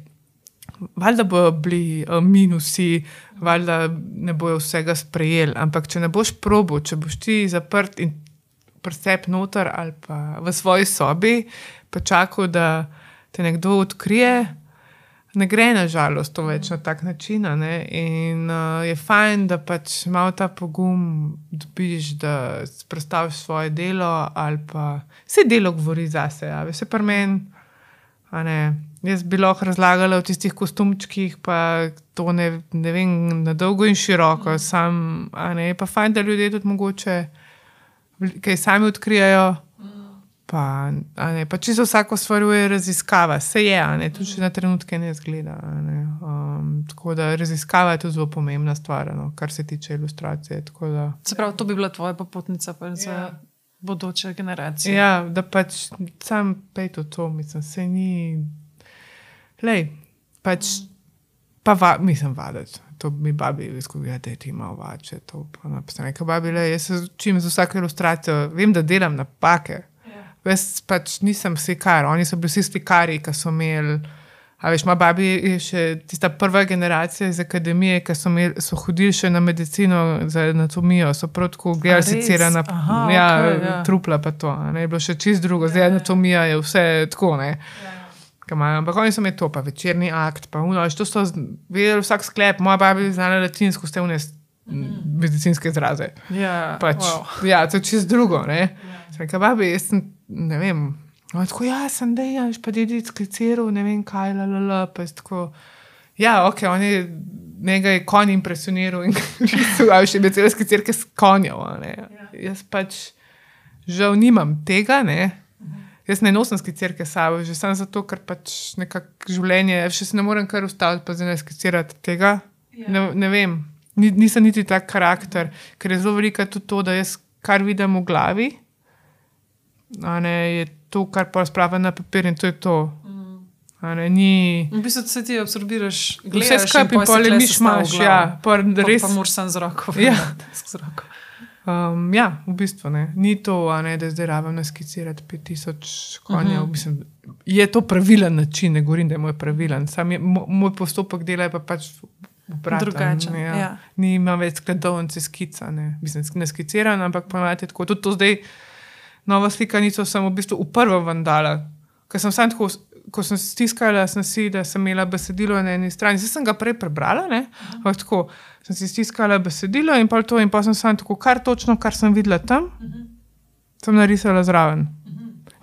[SPEAKER 2] Valjda bodo bili uh, minusi, valjda ne bojo vsega sprejeli, ampak če ne boš probo, če boš ti zaprt in presep noter ali pa v svoji sobi, pa čakal, da te nekdo odkrije, ne gre na žalost to več na tak način. In uh, je fajn, da pač malo ta pogum dobiš, da predstaviš svoje delo ali pa vse delo govori zase, a veš, se pri meni. Jaz bi lahko razlagala o tistih kostumčkih, pa to ne, ne vem, na dolgo in široko. Sam, a ne, pa fajn, da ljudje tudi mogoče kaj sami odkrijajo. Pa, a ne, pa čisto vsako stvar je raziskava, se je, ne, tudi če na trenutke ne zgleda. Ne, um, tako da raziskava je tudi zelo pomembna stvar, no, kar se tiče ilustracije. da-
[SPEAKER 1] Se pravi, to bi bila tvoja popotnica pa za
[SPEAKER 2] Ja.
[SPEAKER 1] bodoče generacije.
[SPEAKER 2] Ja, da pač sam pej to, to mislim, se ni. Lej, pač, pa va, mislim, vaditi. To mi babi izkušnja, da ti ima vače. To pa napisane, nekaj babi, le, jaz se učim z vsako ilustracijo, vem, da delam napake. Jaz pač nisem slikar, oni so bili vsi slikari, ki so imeli. A veš, moja babi je še tista prva generacija iz akademije, ki so, imeli, so hodili še na medicino za anatomijo, so prav tako gledali secirana ja,
[SPEAKER 1] okej, ja.
[SPEAKER 2] trupla, pa to. a Ne, je bilo še čist drugo, zdaj anatomija je vse tako. Ne. Kaj imajo, Ampak oni so imeli to, pa večerni akt, pa uno, to so vedeli vsak sklep, moja baba je znala latinsko, ste vnes medicinske izraze.
[SPEAKER 1] Ja,
[SPEAKER 2] Pač,
[SPEAKER 1] wow.
[SPEAKER 2] Ja, to je čist drugo. Ne? Sem Rekla, babi, jaz sem, ne vem. No, tako, ja, sem dejanš, pa dedi skiciral, ne vem kaj, la, la, la, pa je tako. Ja, ok, on je, njega je konj impresioniral in *laughs* risal, a še bi celo skicirke s konjev. a ne. Jaz pač žal nimam tega, ne. Jaz ne nosim skicirke sabo, že samo zato, ker pač nekako življenje, še se ne morem kar ustaviti, pa zdaj ne skicirati tega. Ne, ne vem, Ni, nisem niti tak karakter, ker je zelo velika tudi to, da jaz kar vidim v glavi, ne, je to, kar pa spravim na papir in to je to. A Ne, ni,
[SPEAKER 1] V bistvu se ti absorbiraš,
[SPEAKER 2] vse
[SPEAKER 1] gledaš
[SPEAKER 2] skupaj in pol miš imaš, ja, pa
[SPEAKER 1] Pa,
[SPEAKER 2] res.
[SPEAKER 1] pa moraš sam z roko.
[SPEAKER 2] Ja.
[SPEAKER 1] z roko.
[SPEAKER 2] Um, ja, v bistvu ne. Ni to, ne, da zdaj rabim naskicirati 5000 konjev. Uh -huh. Mislim, je to pravilen način, ne govorim, da je moj pravilen. Sam je, mo, moj postopek dela je pa pač obraten.
[SPEAKER 1] Drugačen,
[SPEAKER 2] Ja.
[SPEAKER 1] ja.
[SPEAKER 2] Ni imam več skladovnice skica, ne. Mislim, ne skiciran, ampak ponavadi tako. Tudi to zdaj, novo slikanico sem v bistvu v prvo vandala, ker sem sam tako. Ko sem stiskala, sem si, da sem imela besedilo na eni strani, zdaj sem ga prej prebrala, ne? Ampak tako, sem si stiskala besedilo in pa to, in pa sem samo tako, kar točno, kar sem videla tam, sem narisala zraven.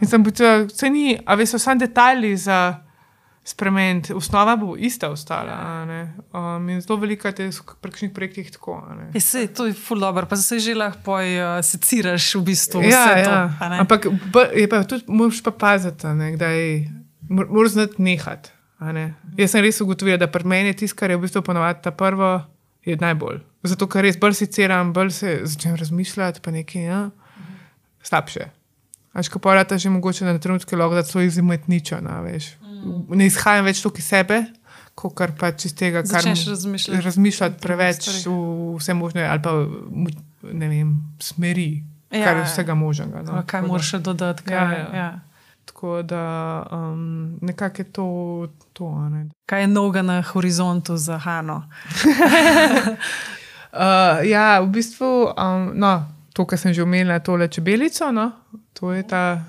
[SPEAKER 2] In sem počela, se ni, a veš, so samo detajli za spremeniti, osnova bo ista ostala. a ne. Um, in zelo veliko je pri kakšnih projektih tako. a ne.
[SPEAKER 1] Je, sej, to je ful dobro, pa se že lahko uh, seciraš v bistvu
[SPEAKER 2] Ja,
[SPEAKER 1] vse to.
[SPEAKER 2] ja.
[SPEAKER 1] ne?
[SPEAKER 2] Ampak je pa tudi, moraš pa paziti, ne, kdaj moraš znati nehati. ne. Jaz sem res ugotovila, da pri meni je tisto, kar je v bistvu ponovadi ta prvo, je najbolj. Zato, ker res bolj siciram, bolj se začnem razmišljati, pa nekaj ja, slabše. Až ko porata že mogoče na trenutke lahko da svoj izumetničo, no, veš. Ne izhajam več tukaj sebe, kot kar pač iz tega, kar
[SPEAKER 1] Začneš razmišljati.
[SPEAKER 2] razmišljati preveč v vse možne, ali pa ne vem, smeri,
[SPEAKER 1] Ja,
[SPEAKER 2] kar je vsega možnega. No.
[SPEAKER 1] Kaj moraš še dodati? Kaj,
[SPEAKER 2] Ja,
[SPEAKER 1] ja,
[SPEAKER 2] ja. Tako da um, nekako je to. to a ne.
[SPEAKER 1] kaj je noga na horizontu za Hano? *laughs*
[SPEAKER 2] Uh, ja, v bistvu, um, no, to, kar sem že omenila, tole čebelico, no, to je ta,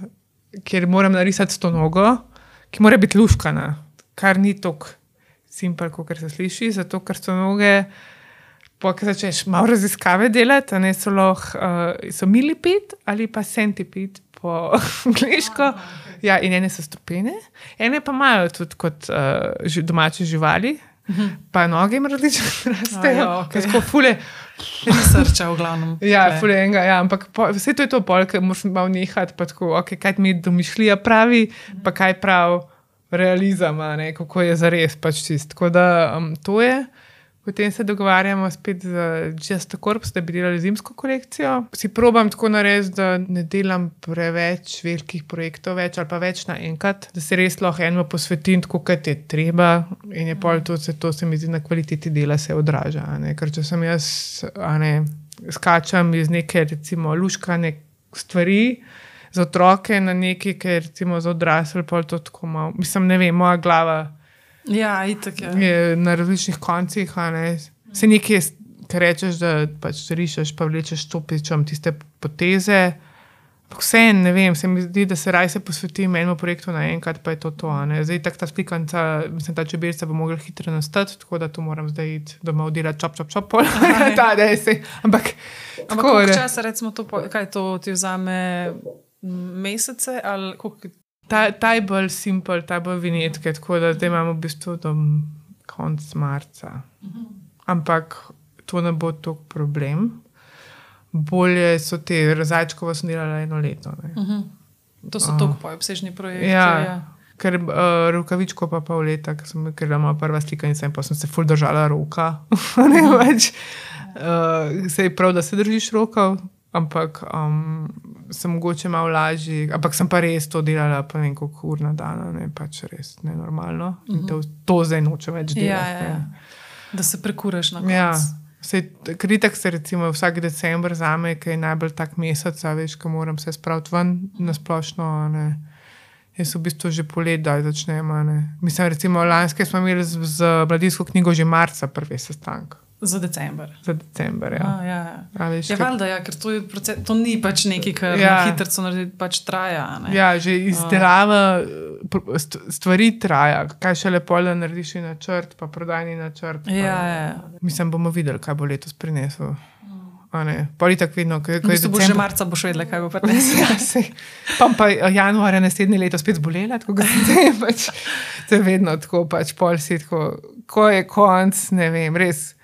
[SPEAKER 2] kjer moram narisati to nogo, ki mora biti luškana, kar ni tako simpel, kot se sliši, zato ker so noge. Po, ki začneš malo raziskave delati, a ne so lahko uh, so milipid ali pa centipid po *laughs* angliško. Ja, in ene so stopene, ene pa imajo tudi kot uh, ži, domače živali, pa noge jim različno *laughs* rastejo,
[SPEAKER 1] okej.
[SPEAKER 2] okay. tako fule.
[SPEAKER 1] Researcha v glavnem.
[SPEAKER 2] Ja, fule enega, ja, ampak po, vse to je to pol, ker moraš malo nehati, pa tako, okay, kaj mi domišljija pravi, pa kaj prav realizem, a ne, kako je zares pač čist. Tako da um, to je. Potem se dogovarjamo spet z Just Corps, da bi delali zimsko kolekcijo. Si probam tako narediti, da ne delam preveč velikih projektov, več ali pa več naenkrat, da se res lahko eno posvetim, kot je treba. In je pol to, se, to se mi zdi na kvaliteti dela se odraža. Ker če sem jaz, ne, skačam iz neke, recimo, luškane stvari. Za otroke na neki, ki je recimo za odrasle, pa je to tako malo. Mislim, ne vem, moja glava
[SPEAKER 1] Ja, itak je.
[SPEAKER 2] je na različnih koncih. a ne. Se nekaj, kar rečeš, da pač rišeš, pa vlečeš stopičem tiste poteze. Vseeno, ne vem, se mi zdi, da se raje se posvetim enemu projektu naenkrat, pa je to to. ne. Zdaj tak ta slikanca, mislim, ta čebelica bo mogla hitro nastati, tako da to moram zdaj iti domov delati, čop, čop, čop, pol. *laughs* ta, da je se. Ampak,
[SPEAKER 1] Ampak
[SPEAKER 2] tako,
[SPEAKER 1] časa, recimo, to, po- kaj to ti vzame mesece? Ali koliko,
[SPEAKER 2] Ta, ta je bolj simpel, ta bolj vinjetke, tako da zdaj imamo v bistvu do konca marca. Ampak to ne bo tako problem. Bolje so te razajčkove snirale eno leto. Ne.
[SPEAKER 1] to so tako obsežni projekti.
[SPEAKER 2] Ja.
[SPEAKER 1] ja.
[SPEAKER 2] Ker uh, rokavičko pa pol leta, ker sem bila moja prva slikanica in pa sem se ful držala roka. *laughs* ne več. Uh, se je prav, da se držiš rokov, ampak um, sem mogoče malo lažji. Ampak sem pa res to delala, pa ne koliko ur na dan, ne pač res nenormalno. In to, to zdaj nočem več
[SPEAKER 1] Ja,
[SPEAKER 2] delati.
[SPEAKER 1] ja,
[SPEAKER 2] ne.
[SPEAKER 1] ja. Da se prekuraš na koncu.
[SPEAKER 2] Ja. Kritik se recimo vsak decembr za me, ki je najbolj tak mesec, veš, ko moram se spraviti ven na splošno. Ne. Jaz v bistvu že polet, da začnemo. ne. Mislim, recimo lanske smo imeli z, z mladinsko knjigo že marca prvi sestanek.
[SPEAKER 1] Za december.
[SPEAKER 2] Za december. Ja.
[SPEAKER 1] A, ja, ja.
[SPEAKER 2] A, veš,
[SPEAKER 1] Ja,
[SPEAKER 2] kar-
[SPEAKER 1] valjda, ja, ker to, je proces, to ni pač nekaj, kar
[SPEAKER 2] Ja.
[SPEAKER 1] ja. hitro narediti, pač traja. a ne.
[SPEAKER 2] ja, že izdelava eh, pr- st- stvari traja, kaj še lepo, da narediš načrt, pa prodajni načrt. pa-
[SPEAKER 1] Ja, ja, ja.
[SPEAKER 2] Mislim, bomo videli, kaj bo letos prinesel. Politik vedno, ko je
[SPEAKER 1] V bistvu boš že marca boš vedela, kaj bo prinesel. *laughs*
[SPEAKER 2] Ja. Pa pa eh, januarja naslednje leto spet zbolela, tako da se *laughs* pač, to je vedno tako, pač pol si tako, ko je konc, ne vem, res.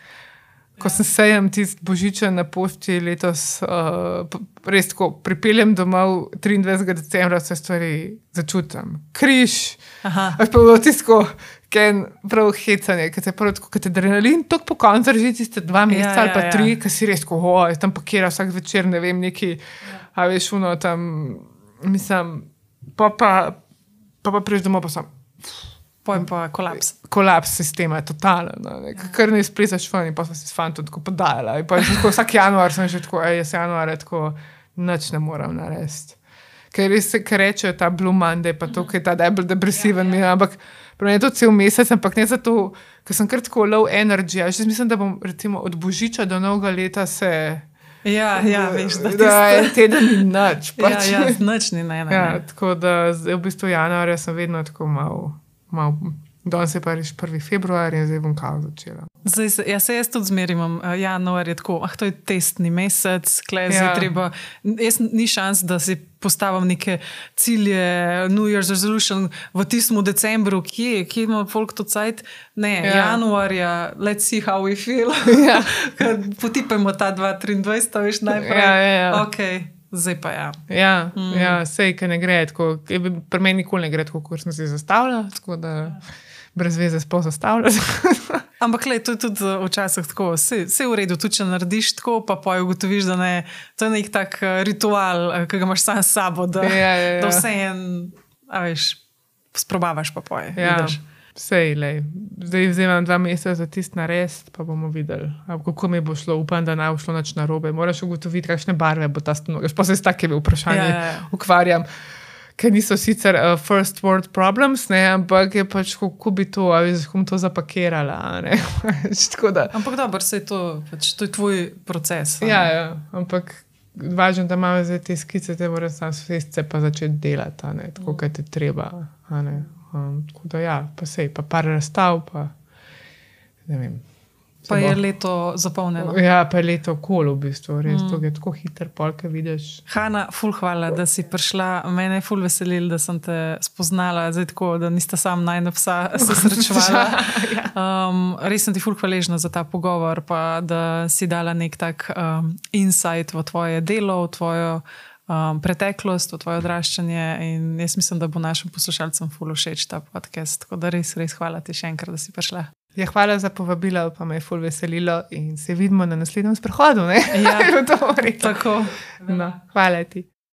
[SPEAKER 2] Ko sem sejem tisti božičen na pošti letos, uh, res tako pripeljem domov 23. decembra, vse stvari začutim. Križ, ali pa bilo tisto, ken prav hecanje, ker te prvo tako, kot adrenalin, tako po koncu drži tiste dva meseca
[SPEAKER 1] Ja,
[SPEAKER 2] ali pa
[SPEAKER 1] ja, ja.
[SPEAKER 2] tri, ki si res tako, jaz tam pakira vsak večer, ne vem, neki, a veš, uno tam, mislim, pa pa, pa, pa prideš domov, pa sem
[SPEAKER 1] Pojem pa kolaps.
[SPEAKER 2] kolaps sistema, totalen. No, ne, kar ne izplisaš ven, pa sem se s fantom tako podajala. In pa tako, vsak januar sem že tako, ej, jaz januar je tako, nič ne moram narediti. Ker res se rečejo ta Blue Monday, pa to, ki je ta najbolj depresiven, ja, ja. ampak prav je to cel mesec, ampak ne zato, ker sem kar tako low energy. Jaz mislim, da bom recimo od božiča do novega leta se.
[SPEAKER 1] Ja, ja, veš, da
[SPEAKER 2] da
[SPEAKER 1] tisto-
[SPEAKER 2] en teden ni nič.
[SPEAKER 1] Ja,
[SPEAKER 2] Pač.
[SPEAKER 1] ja, nič ni ne,
[SPEAKER 2] Ja, tako da v bistvu januarja sem vedno tako mal. Mal Danes je pa res 1. februar in zdaj bom kao začela.
[SPEAKER 1] Zdaj, se, ja, se jaz tudi zmerim, uh, januar je tako, ah, to je testni mesec, klej ja.
[SPEAKER 2] Ja.
[SPEAKER 1] treba. Jaz ni šans, da si postavim neke cilje, New Year's resolution v tistem decembru, kje, kje ima folk to cajt. Ne, ja.
[SPEAKER 2] Ja.
[SPEAKER 1] januarja, let's see how we feel.
[SPEAKER 2] Ja. *laughs*
[SPEAKER 1] Potipajmo ta 2-23, veš najprej.
[SPEAKER 2] Ja, ja, ja.
[SPEAKER 1] Ok, zdaj pa ja.
[SPEAKER 2] Ja, mm. ja sej, ki ne gre tako. Pri meni nikoli ne gre tako, kot sem si zastavljala, tako da brez veze sploh zastavljala. *laughs*
[SPEAKER 1] Ampak le, to je tudi uh, včasih tako, vse je v redu, tudi če narediš tako, pa poj ugotoviš, da ne, to je nek tak uh, ritual, uh, ki ga imaš sam s sabo, da,
[SPEAKER 2] Ja, ja, ja.
[SPEAKER 1] da vse en, a veš, sprobavaš pa poj.
[SPEAKER 2] Ja,
[SPEAKER 1] vidiš.
[SPEAKER 2] Sej, lej. Zdaj vzemam dva meseca za tisti narest, pa bomo videli, kako mi bo šlo. Upam, da ne bo šlo nič narobe. Moraš ugotoviti, kakšne barve bo ta stanovanje. Pa se s takimi vprašanji
[SPEAKER 1] Ja, ja, ja.
[SPEAKER 2] ukvarjam. Ker niso sicer uh, first world problems, ne, ampak je pač kako bi to, ali z kom to zapakirala. *laughs* da.
[SPEAKER 1] Ampak dobro, se je to, pač, to je tvoj proces.
[SPEAKER 2] Ja,
[SPEAKER 1] ne.
[SPEAKER 2] ja, ampak važno, da imaš zdaj te skice, te moraš sam sesti pa začeti delati, ne, tako kot ti treba. Um, tako da ja, pa sej, pa par razstav, pa ne vem.
[SPEAKER 1] Pa
[SPEAKER 2] bo-
[SPEAKER 1] je leto zapolnjeno.
[SPEAKER 2] Ja, pa je leto okolo v bistvu, res,
[SPEAKER 1] Mm.
[SPEAKER 2] mm. to je tako hiter, polka vidiš.
[SPEAKER 1] Hanna, ful, hvala, da si prišla. Mene je ful veselil, da sem te spoznala, zdaj tako, da nista sam najna psa *laughs* se srečevala. *laughs* Um, res sem ti ful hvaležna za ta pogovor, pa da si dala nek tak um, insight v tvoje delo, v tvojo um, preteklost, v tvoje odraščanje. In jaz mislim, da bo našim poslušalcem ful všeč ta podcast. Tako da res, res hvala ti še enkrat, da si prišla.
[SPEAKER 2] Ja, hvala za povabilo, pa me je ful veselilo in se vidimo na naslednjem sprehodu. ne?
[SPEAKER 1] Ja. *laughs*
[SPEAKER 2] Je bilo to.
[SPEAKER 1] Tako.
[SPEAKER 2] no, hvala ti.